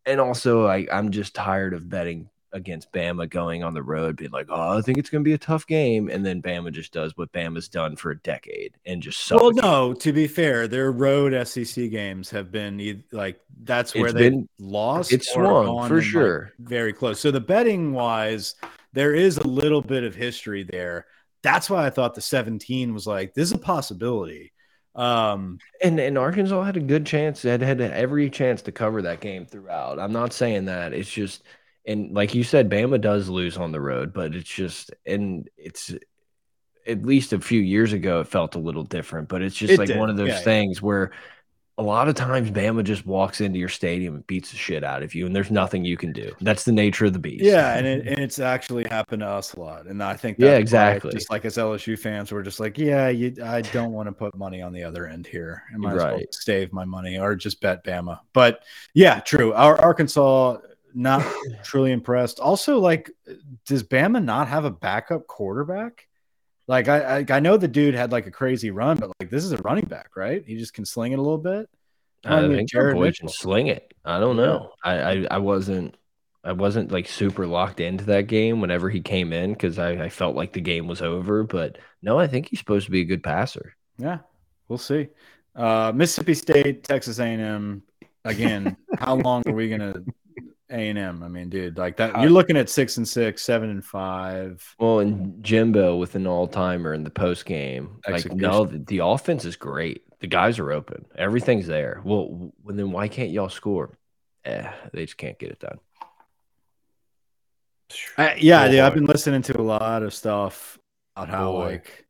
and also I, I'm just tired of betting against Bama going on the road, being like, oh, I think it's gonna be a tough game. And then Bama just does what Bama's done for a decade and just Well, no. To be fair, their road SEC games have been like that's where It's they been- lost. it's swung, for in, like, sure. very close. So the betting wise, there is a little bit of history there. That's why I thought the 17 was like this is a possibility. Um, And and Arkansas had a good chance. Had had every chance to cover that game throughout. I'm not saying that. It's just and like you said, Bama does lose on the road, but it's just and it's at least a few years ago it felt a little different. But it's just It like did. one of those Yeah, yeah. things where a lot of times Bama just walks into your stadium and beats the shit out of you, and there's nothing you can do. That's the nature of the beast. yeah, and it, <laughs> and it's actually happened to us a lot. And I think Yeah, exactly. Just like as LSU fans, we're just like, yeah, you, I don't want to put money on the other end here. I might as well Right. save my money or just bet Bama. But yeah, true. Our Arkansas not <laughs> truly impressed. Also, like, does Bama not have a backup quarterback? Like, I, I I know the dude had like a crazy run, but like this is a running back, right? He just can sling it a little bit. I I think Jared boy can Mitchell. sling it. I don't Yeah. know. I, I I wasn't I wasn't like super locked into that game whenever he came in because I, I felt like the game was over. But no, I think he's supposed to be a good passer. Yeah, we'll see. Uh, Mississippi State, Texas A&M. Again, how long are we gonna A&M? I mean, dude, like that. You're looking at six and six, seven and five. Well, and Jimbo with an all timer in the post game. Like no, the, the offense is great. The guys are open. Everything's there. Well, well, then why can't y'all score? Eh, they just can't get it done. I, yeah, dude, I've been listening to a lot of stuff about how Boy. like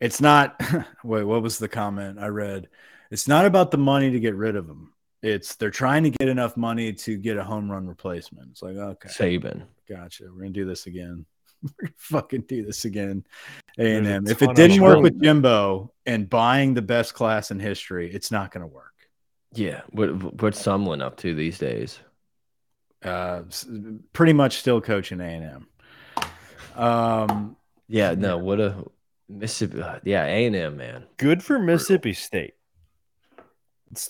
it's not. <laughs> wait, what was the comment I read? It's not about the money to get rid of them. It's they're trying to get enough money to get a home run replacement. It's like okay, Saban. Gotcha. We're gonna do this again. <laughs> We're gonna fucking do this again. A and a M. If it didn't work with Jimbo and buying the best class in history, it's not gonna work. Yeah. What what's Sumlin up to these days? Uh, pretty much still coaching A and M. Um, Yeah. No. What a Mississippi, uh, yeah, A and M, man. Good for Mississippi State.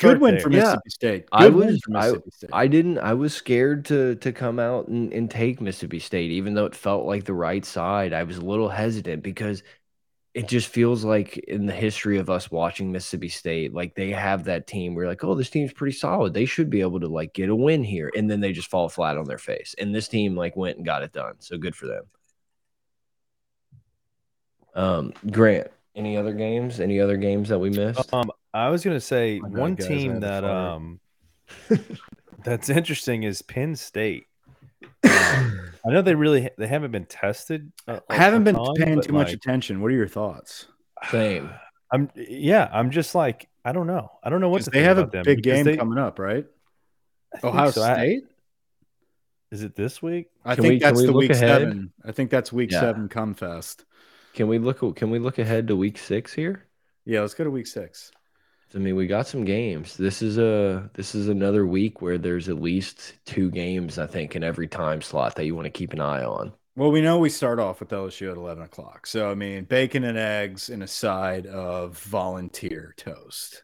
Good win for Yeah. Mississippi State. I Good win was- for I- Mississippi State. I didn't. I was scared to to come out and, and take Mississippi State, even though it felt like the right side. I was a little hesitant because it just feels like in the history of us watching Mississippi State, like they have that team. We're like, oh, this team's pretty solid. They should be able to like get a win here, and then they just fall flat on their face. And this team like went and got it done. So good for them. Um, Grant, any other games? Any other games that we missed? Um, I was gonna say My bad, one guys, team that um <laughs> that's interesting is Penn State. Um, <clears throat> I know they really they haven't been tested. uh, I a- haven't been ton, paying but, too much attention. What are your thoughts? Same. <sighs> I'm yeah. I'm just like I don't know. I don't know what to they think have a about them big game they- coming up, right? Ohio so. I- State. is it this week? I Can think we- that's we the week ahead? seven. I think that's week Yeah. seven. Come fest. Can we look? Can we look ahead to week six here? Yeah, let's go to week six. I mean, we got some games. This is a this is another week where there's at least two games, I think, in every time slot that you want to keep an eye on. Well, we know we start off with LSU at eleven o'clock. So I mean, bacon and eggs and a side of volunteer toast.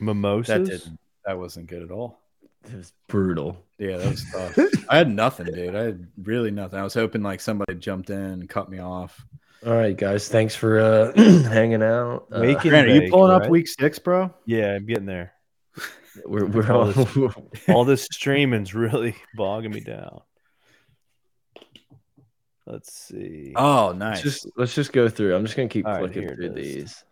Mimosas. That didn't. That wasn't good at all. It was brutal. Yeah, that was <laughs> tough. I had nothing, dude. I had really nothing. I was hoping like somebody jumped in and cut me off. All right, guys, thanks for uh, <clears throat> hanging out. Uh, Grant, are you bake, pulling up week six, bro? Yeah, I'm getting there. <laughs> we're we're all all, this- <laughs> All this streaming's really <laughs> bogging me down. Let's see. Oh, let's nice. just let's just go through. I'm just gonna keep All right, flicking here it through these.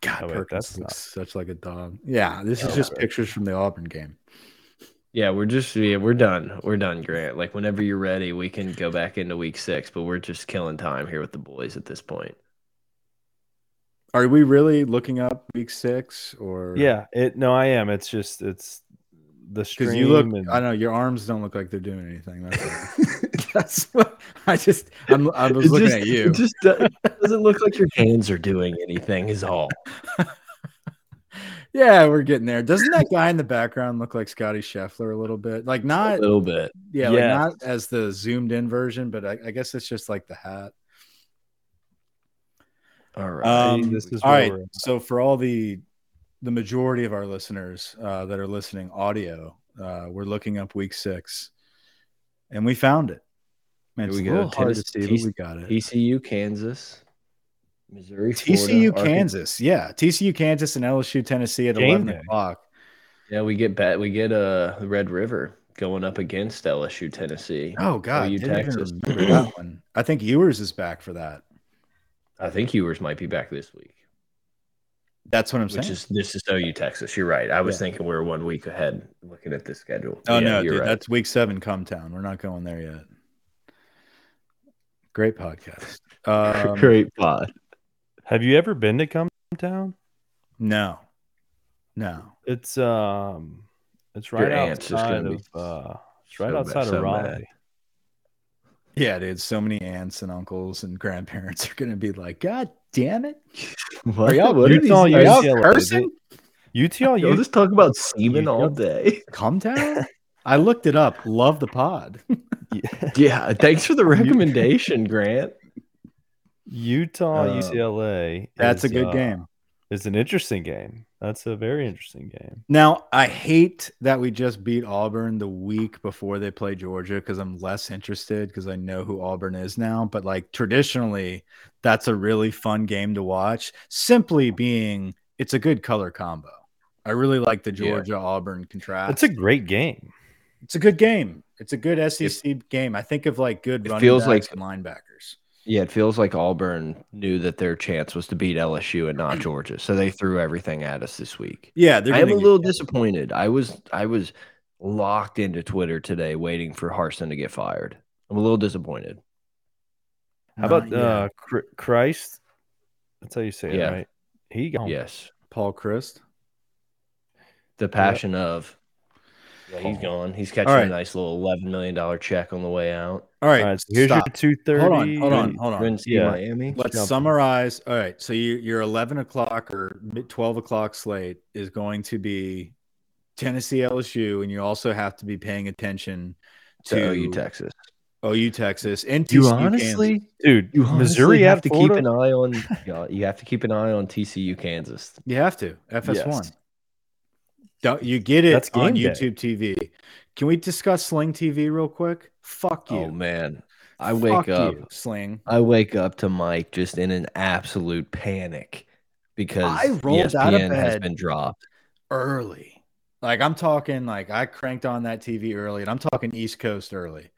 God, Oh, wait, Perkins that's looks such like a dog. Yeah, this is Oh, just okay. pictures from the Auburn game. Yeah, we're just yeah, we're done. We're done, Grant. Like whenever you're ready, we can go back into week six. But we're just killing time here with the boys at this point. Are we really looking up week six or Yeah, it. No, I am. It's just it's the stream. You look, and, I know your arms don't look like they're doing anything. That's, <laughs> all. <laughs> That's what I just. I'm, I was It looking just- at you. It just do- doesn't look like your hands are doing anything. Is all. <laughs> Yeah, we're getting there. Doesn't that guy in the background look like Scottie Scheffler a little bit? Like not A little bit. yeah, like not as the zoomed in version, but I, I guess it's just like the hat. All right. Um, this is all where right. we're at. So for all the the majority of our listeners uh, that are listening audio, uh, we're looking up week six, and we found it. Man, Here it's we a go. little hard to see, but we got it. TCU, Kansas, Missouri, TCU, Florida, Arkansas. Kansas. Yeah, TCU, Kansas, and LSU, Tennessee at Game eleven day. o'clock. Yeah, we get bet. We get uh Red River going up against LSU, Tennessee. Oh God, OU, Texas. that <clears throat> one. I think Ewers is back for that. I think Ewers might be back this week, That's what I'm which saying. is this is OU, Texas. You're right. I was Yeah. thinking we are one week ahead looking at the schedule. oh Yeah, no, you're dude, right. that's week seven. Come town. We're not going there yet. Great podcast. <laughs> Um, great pod. Have you ever been to Come Town? No, no. It's um, it's Your right aunt's just outside gonna of be uh, it's right so outside bad- of Raleigh. mad. Yeah, dude. So many aunts and uncles and grandparents are gonna be like, "God damn it! What? <laughs> Are y'all, What are Utah, these are y'all UCLA, cursing? UTL, Y'all you just talk about semen all day. <laughs> <laughs> Come town." I looked it up. Love the pod. Yeah, thanks for the recommendation, Grant. Utah, Uh, UCLA. That's a good uh, game. It's an interesting game. That's a very interesting game. Now, I hate that we just beat Auburn the week before they play Georgia because I'm less interested because I know who Auburn is now. But like traditionally, that's a really fun game to watch. Simply being, it's a good color combo. I really like the Georgia Auburn contrast. It's a great game. it's a good game. It's a good SEC game. I think of like good it running feels backs like- and linebackers. Yeah, it feels like Auburn knew that their chance was to beat LSU and not <clears throat> Georgia, so they threw everything at us this week. Yeah, they're I am a gonna get- little disappointed. I was I was locked into Twitter today, waiting for Harsin to get fired. I'm a little disappointed. How Not about uh Chryst? That's how you say Yeah. it, right? He gone. Yes, Paul Chryst? the passion of. Yeah, he's gone. He's catching All right. a nice little eleven million dollar check on the way out. All right, All right, so here's stop. your two thirty. Hold on, hold on, hold on. Yeah. Miami. Let's Jump. summarize. All right. So you, your 11 o'clock or 12 o'clock slate is going to be Tennessee LSU, and you also have to be paying attention to to OU Texas. OU Texas and You TCU honestly, Kansas. dude. you honestly Missouri have at to Florida? keep an eye on. <laughs> You have to keep an eye on TCU Kansas. You have to FS1. Yes. Don't you get it That's on game day. YouTube TV? Can we discuss Sling TV real quick? Fuck oh, you. Oh man, I Fuck wake up. you, Sling. I wake up to Mike just in an absolute panic because I rolled ESPN out of has been dropped. early. Like I'm talking like I cranked on that TV early and I'm talking East Coast early.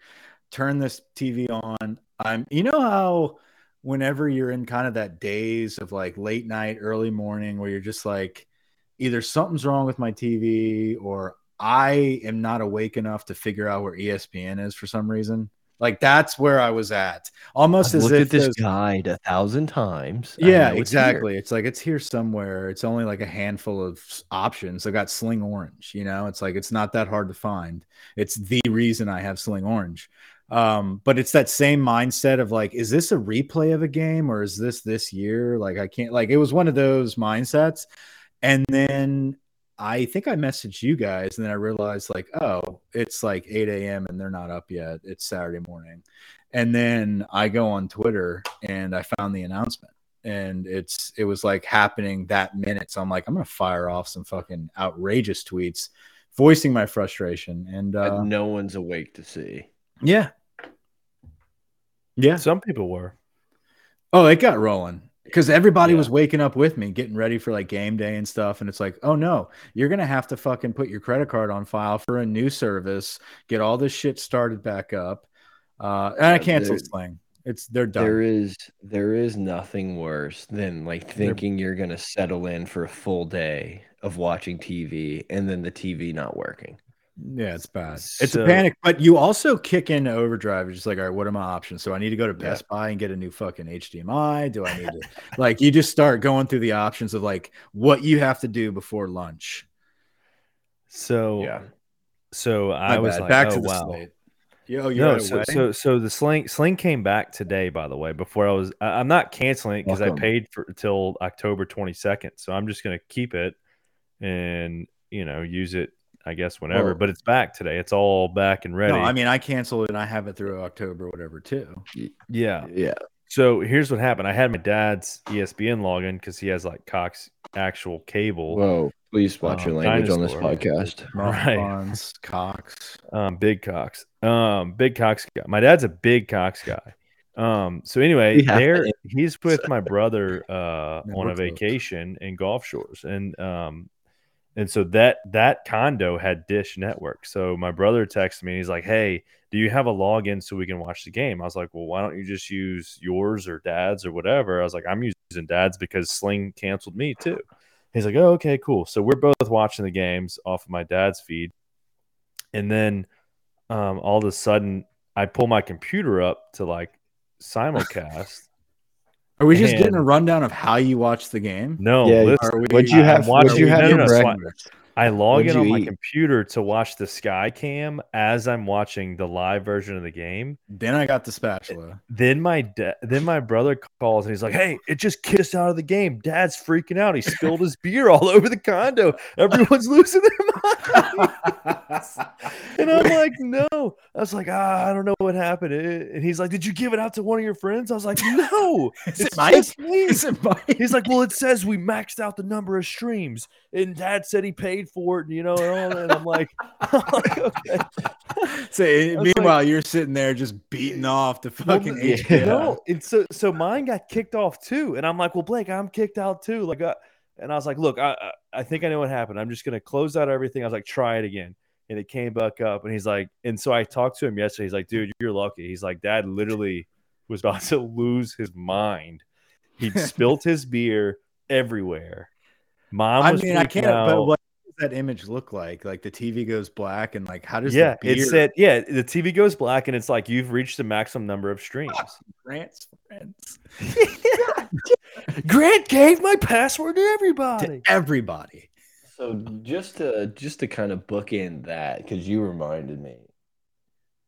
Turn this TV on. I'm you know how whenever you're in kind of that days of like late night, early morning where you're just like either something's wrong with my TV or I am not awake enough to figure out where ESPN is for some reason. Like that's where I was at. Almost I've as looked if at this guide a thousand times. Yeah, know it's here. exactly. It's like it's here somewhere. It's only like a handful of options. I got Sling Orange, you know. It's like it's not that hard to find. It's the reason I have Sling Orange. Um, but it's that same mindset of like, is this a replay of a game or is this this year? Like, I can't like it was one of those mindsets. And then I think I messaged you guys, and then I realized like, oh, it's like 8 a.m. and they're not up yet. It's Saturday morning. And then I go on Twitter and I found the announcement and it's it was like happening that minute. So I'm like, I'm gonna fire off some fucking outrageous tweets, voicing my frustration. And that uh, no one's awake to see. yeah, yeah. Some people were. Oh, it got rolling because everybody Yeah. was waking up with me, getting ready for like game day and stuff. And it's like, oh no, you're gonna have to fucking put your credit card on file for a new service, get all this shit started back up. Uh, and I canceled there-. It's they're done. There is there is nothing worse than like thinking you're gonna settle in for a full day of watching TV and then the TV not working. Yeah, it's bad. It's a panic, but you also kick into overdrive. You're just like, all right, what are my options? So I need to go to Yeah. Best Buy and get a new fucking HDMI. Do I need to <laughs> like you just start going through the options of like what you have to do before lunch. So Yeah. so My I was like, back oh, to the wow. slate. Yo, you're No, so, so so the sling sling came back today. By the way, before I was, I, I'm not canceling it because I paid for till October 22nd. So I'm just gonna keep it and you know use it, I guess whenever. Well- but it's back today. It's all back and ready. no, I mean I canceled it and I have it through October, whatever, too. yeah. Yeah. So here's what happened. I had my dad's ESPN login because he has like Cox actual cable. Whoa, please watch Um, your language on this podcast. <laughs> Right. Bonds, Cox. Um, big Cox. Um, big Cox guy. My dad's a big Cox guy. Um, so anyway, We there <laughs> he's with my <laughs> brother uh on a vacation in Gulf Shores, and um, and so that that condo had Dish Network. So my brother texted me. He's like, "Hey, do you have a login so we can watch the game?" I was like, "Well, why don't you just use yours or Dad's or whatever?" I was like, "I'm using Dad's because Sling canceled me too." He's like, "Oh, okay, cool." So we're both watching the games off of my dad's feed, and then um, all of a sudden, I pull my computer up to like <laughs> simulcast. Are we just getting a rundown of how you watch the game? No, Yeah, listen, we- What'd you I'm have? watching- What'd you have no, no, I- breakfast? I log What'd in on you my eat? computer to watch the Sky Cam as I'm watching the live version of the game. Then I got the spatula. Then my da- then my brother calls and he's like, "Hey, it just kissed out of the game. Dad's freaking out. He spilled his beer all <laughs> over the condo. Everyone's losing their mind." <laughs> And I'm like, no. I was like, ah, I don't know what happened. Eh, And he's like, Did you give it out to one of your friends? I was like, No. <laughs> Is it it's Mike? just me." Is it Mike? He's like, Well, it says we maxed out the number of streams. And dad said he paid for it, and you know, and all that. And I'm like, <laughs> I'm like, okay. So, I was meanwhile, you're sitting there just beating off the fucking yeah. HBO. No, and so so mine got kicked off too, and I'm like, well, Blake, I'm kicked out too. Like, uh, and I was like, look, I I- think I know what happened. I'm just gonna close out everything. I was like, try it again, and it came back up, and he's like, and so I talked to him yesterday. He's like, dude, you're lucky. He's like, dad literally was about to lose his mind. He'd <laughs> spilt his beer everywhere. Mom I mean, I can't. But what does that image look like? Like the TV goes black, and like how does yeah, the beer it said, yeah, the TV goes black, and it's like you've reached the maximum number of streams. Grant's friends <laughs> <laughs> Grant gave my password to everybody. to everybody? So just to just to kind of bookend that, because you reminded me,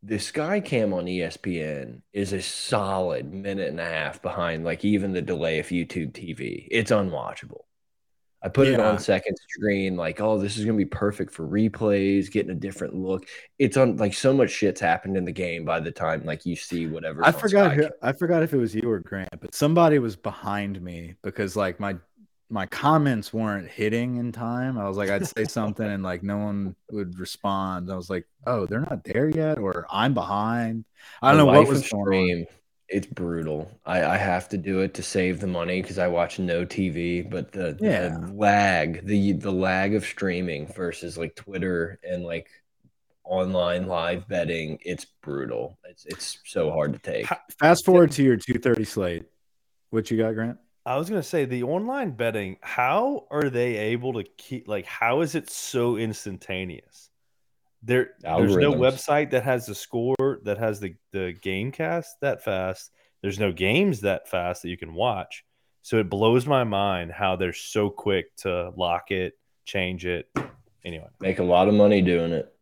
the Sky Cam on E ESPN is a solid minute and a half behind, like even the delay of YouTube TV. It's unwatchable. I put it on second screen, like, oh, this is gonna be perfect for replays, getting a different look. It's on like so much shit's happened in the game by the time like you see whatever. I forgot. Who, I forgot if it was you or Grant, but somebody was behind me because like my my comments weren't hitting in time. I was like, I'd say <laughs> something and like no one would respond. I was like, oh, they're not there yet, or I'm behind. I don't know what was going on. stream. It's brutal. I, I have to do it to save the money because I watch no TV. But the, Yeah. the lag, the the lag of streaming versus like Twitter and like online live betting, it's brutal. It's it's so hard to take. Fast forward to your 2:30 slate. What you got, Grant? I was gonna say the online betting. How are they able to keep? Like, how is it so instantaneous? There, there's no website that has the score that has the the game cast that fast. There's no games that fast that you can watch. So it blows my mind how they're so quick to lock it, change it. Anyway, Make a lot of money doing it.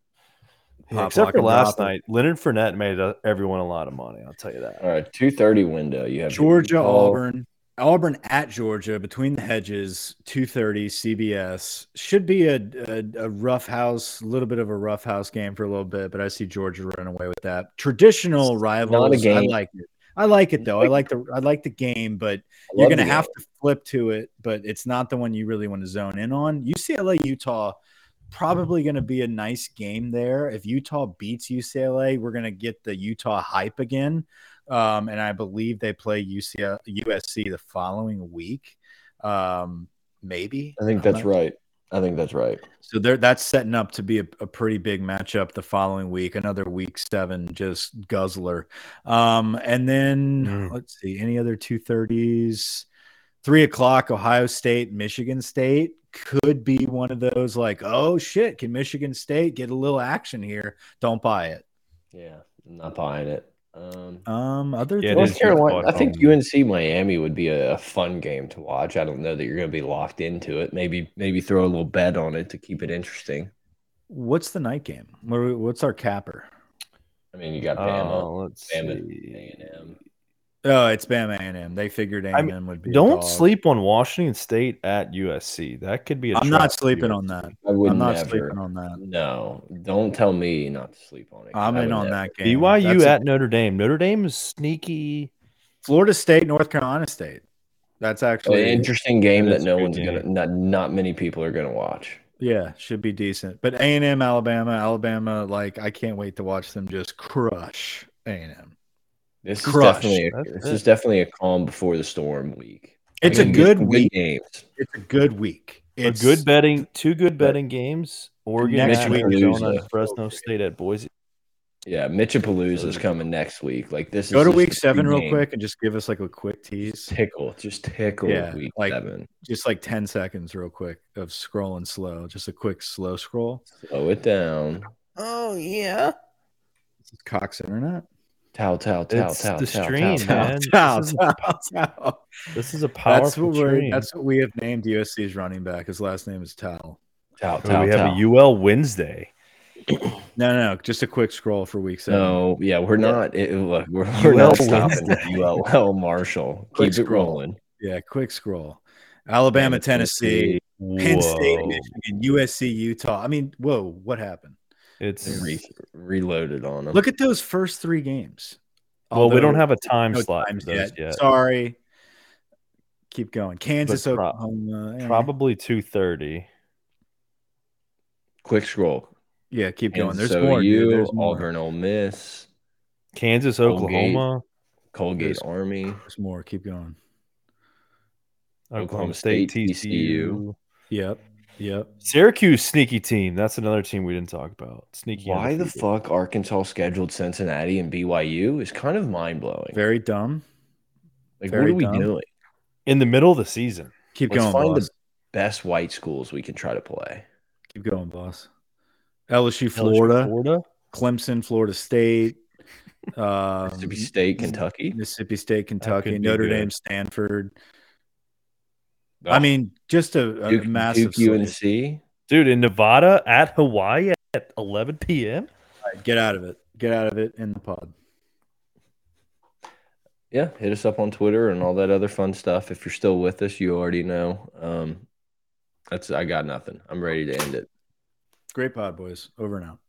Yeah, except for last it. night, Leonard Fournette made uh, everyone a lot of money. I'll tell you that. All right, two thirty window. You have Georgia, Utah. Auburn, Auburn at Georgia, between the hedges, 2:30 CBS should be a, a a rough house, a little bit of a rough house game for a little bit, but I see Georgia running away with that. Traditional rivals, I like it. I like it though. I like the I like the game, but you're gonna have to flip to it. But it's not the one you really want to zone in on. UCLA, Utah, probably going to be a nice game there. If Utah beats UCLA, we're going to get the Utah hype again. Um, and I believe they play UCL, USC the following week. Um, maybe. I think that's not- right. I think that's right. So there, that's setting up to be a, a pretty big matchup the following week. Another week seven, just guzzler. Um, and then Mm. let's see, any other two thirties? Three o'clock, Ohio State, Michigan State could be one of those like, oh shit, can Michigan State get a little action here? Don't buy it. Yeah, I'm not buying it. Um, Um, other Yeah, North Carolina, I think UNC Miami would be a, a fun game to watch. I don't know that you're going to be locked into it. Maybe maybe throw a little bet on it to keep it interesting. what's the night game? What's our capper? I mean, you got Bama, Uh, let's Bama, see. A&M. Oh, it's Bama A&M. They figured A&M I mean, would be. Don't dog. sleep on Washington State at USC. That could be. i I'm not sleeping on that. I would I'm not never. sleeping on that. No, don't tell me not to sleep on it. I'm in on never. that game. BYU That's a- at Notre Dame. Notre Dame is sneaky. Florida State, North Carolina State. That's actually An interesting game That that is no good one's gonna, not not many people are gonna watch. yeah, should be decent. But A and M, Alabama, Alabama, like I can't wait to watch them just crush A and M. This Crush. is definitely a, That's this it. is definitely a calm before the storm week. It's We're a gonna good week. games. It's a good week. It's a good betting, two good betting games. Oregon Next week, Arizona, Palooza. and Fresno State at Boise. Yeah, Mitchapalooza is coming next week. Like this. Go is to week seven real game. quick and just give us like a quick tease. Tickle, just tickle Yeah, week like- seven. Just like 10 seconds real quick of scrolling slow. Just a quick slow scroll. Slow it down. Oh yeah, This is Cox Internet. Towel, towel, towel, It's towel, the towel, stream, towel, man. Towel, This is- towel, <laughs> towel. this is a powerful That's what we're. stream. That's what we have named USC's running back. His last name is Towel. towel, Oh, towel, we have a UL Wednesday. No, no, no, just a quick scroll for week seven. No, yeah, we're not. It, look, we're, we're not stopping Wednesday. UL Marshall. <laughs> Quick Keep it rolling. Yeah, quick scroll. Alabama, Alabama, Tennessee, Penn State, Michigan, USC, Utah. I mean, whoa, what happened? It's Re- reloaded on them. Look at those first three games. well, we don't have a time no slot for those yet. Sorry. Keep going. Kansas, But pro- Oklahoma. eh. Probably two thirty. Quick scroll. Yeah, keep going. Kansas There's more. OU, dude. There's more. Auburn, Ole Miss, Kansas, Colgate. Oklahoma, Colgate There's- Army. There's more. Keep going. Oklahoma, Oklahoma State, State, TCU. Yep. Yep. Syracuse sneaky team. That's another team we didn't talk about. Sneaky. Why the fuck Arkansas scheduled Cincinnati and BYU is kind of mind blowing. Very dumb. Like, very what are we doing? in the middle of the season? Keep Let's going, find boss. the best white schools we can try to play. Keep going, boss. LSU, LSU, Florida, Florida. Clemson, Florida State, uh, <laughs> Mississippi State, Kentucky. Mississippi State, Kentucky, Notre. Dame, Stanford. I mean, just a, a Duke, massive Duke slate. UNC. Dude, in Nevada at Hawaii at 11 p.m. All right, get out of it. Get out of it in the pod. Yeah, hit us up on Twitter and all that other fun stuff. If you're still with us, you already know. Um, That's I got nothing. I'm ready to end it. Great pod, boys. Over and out.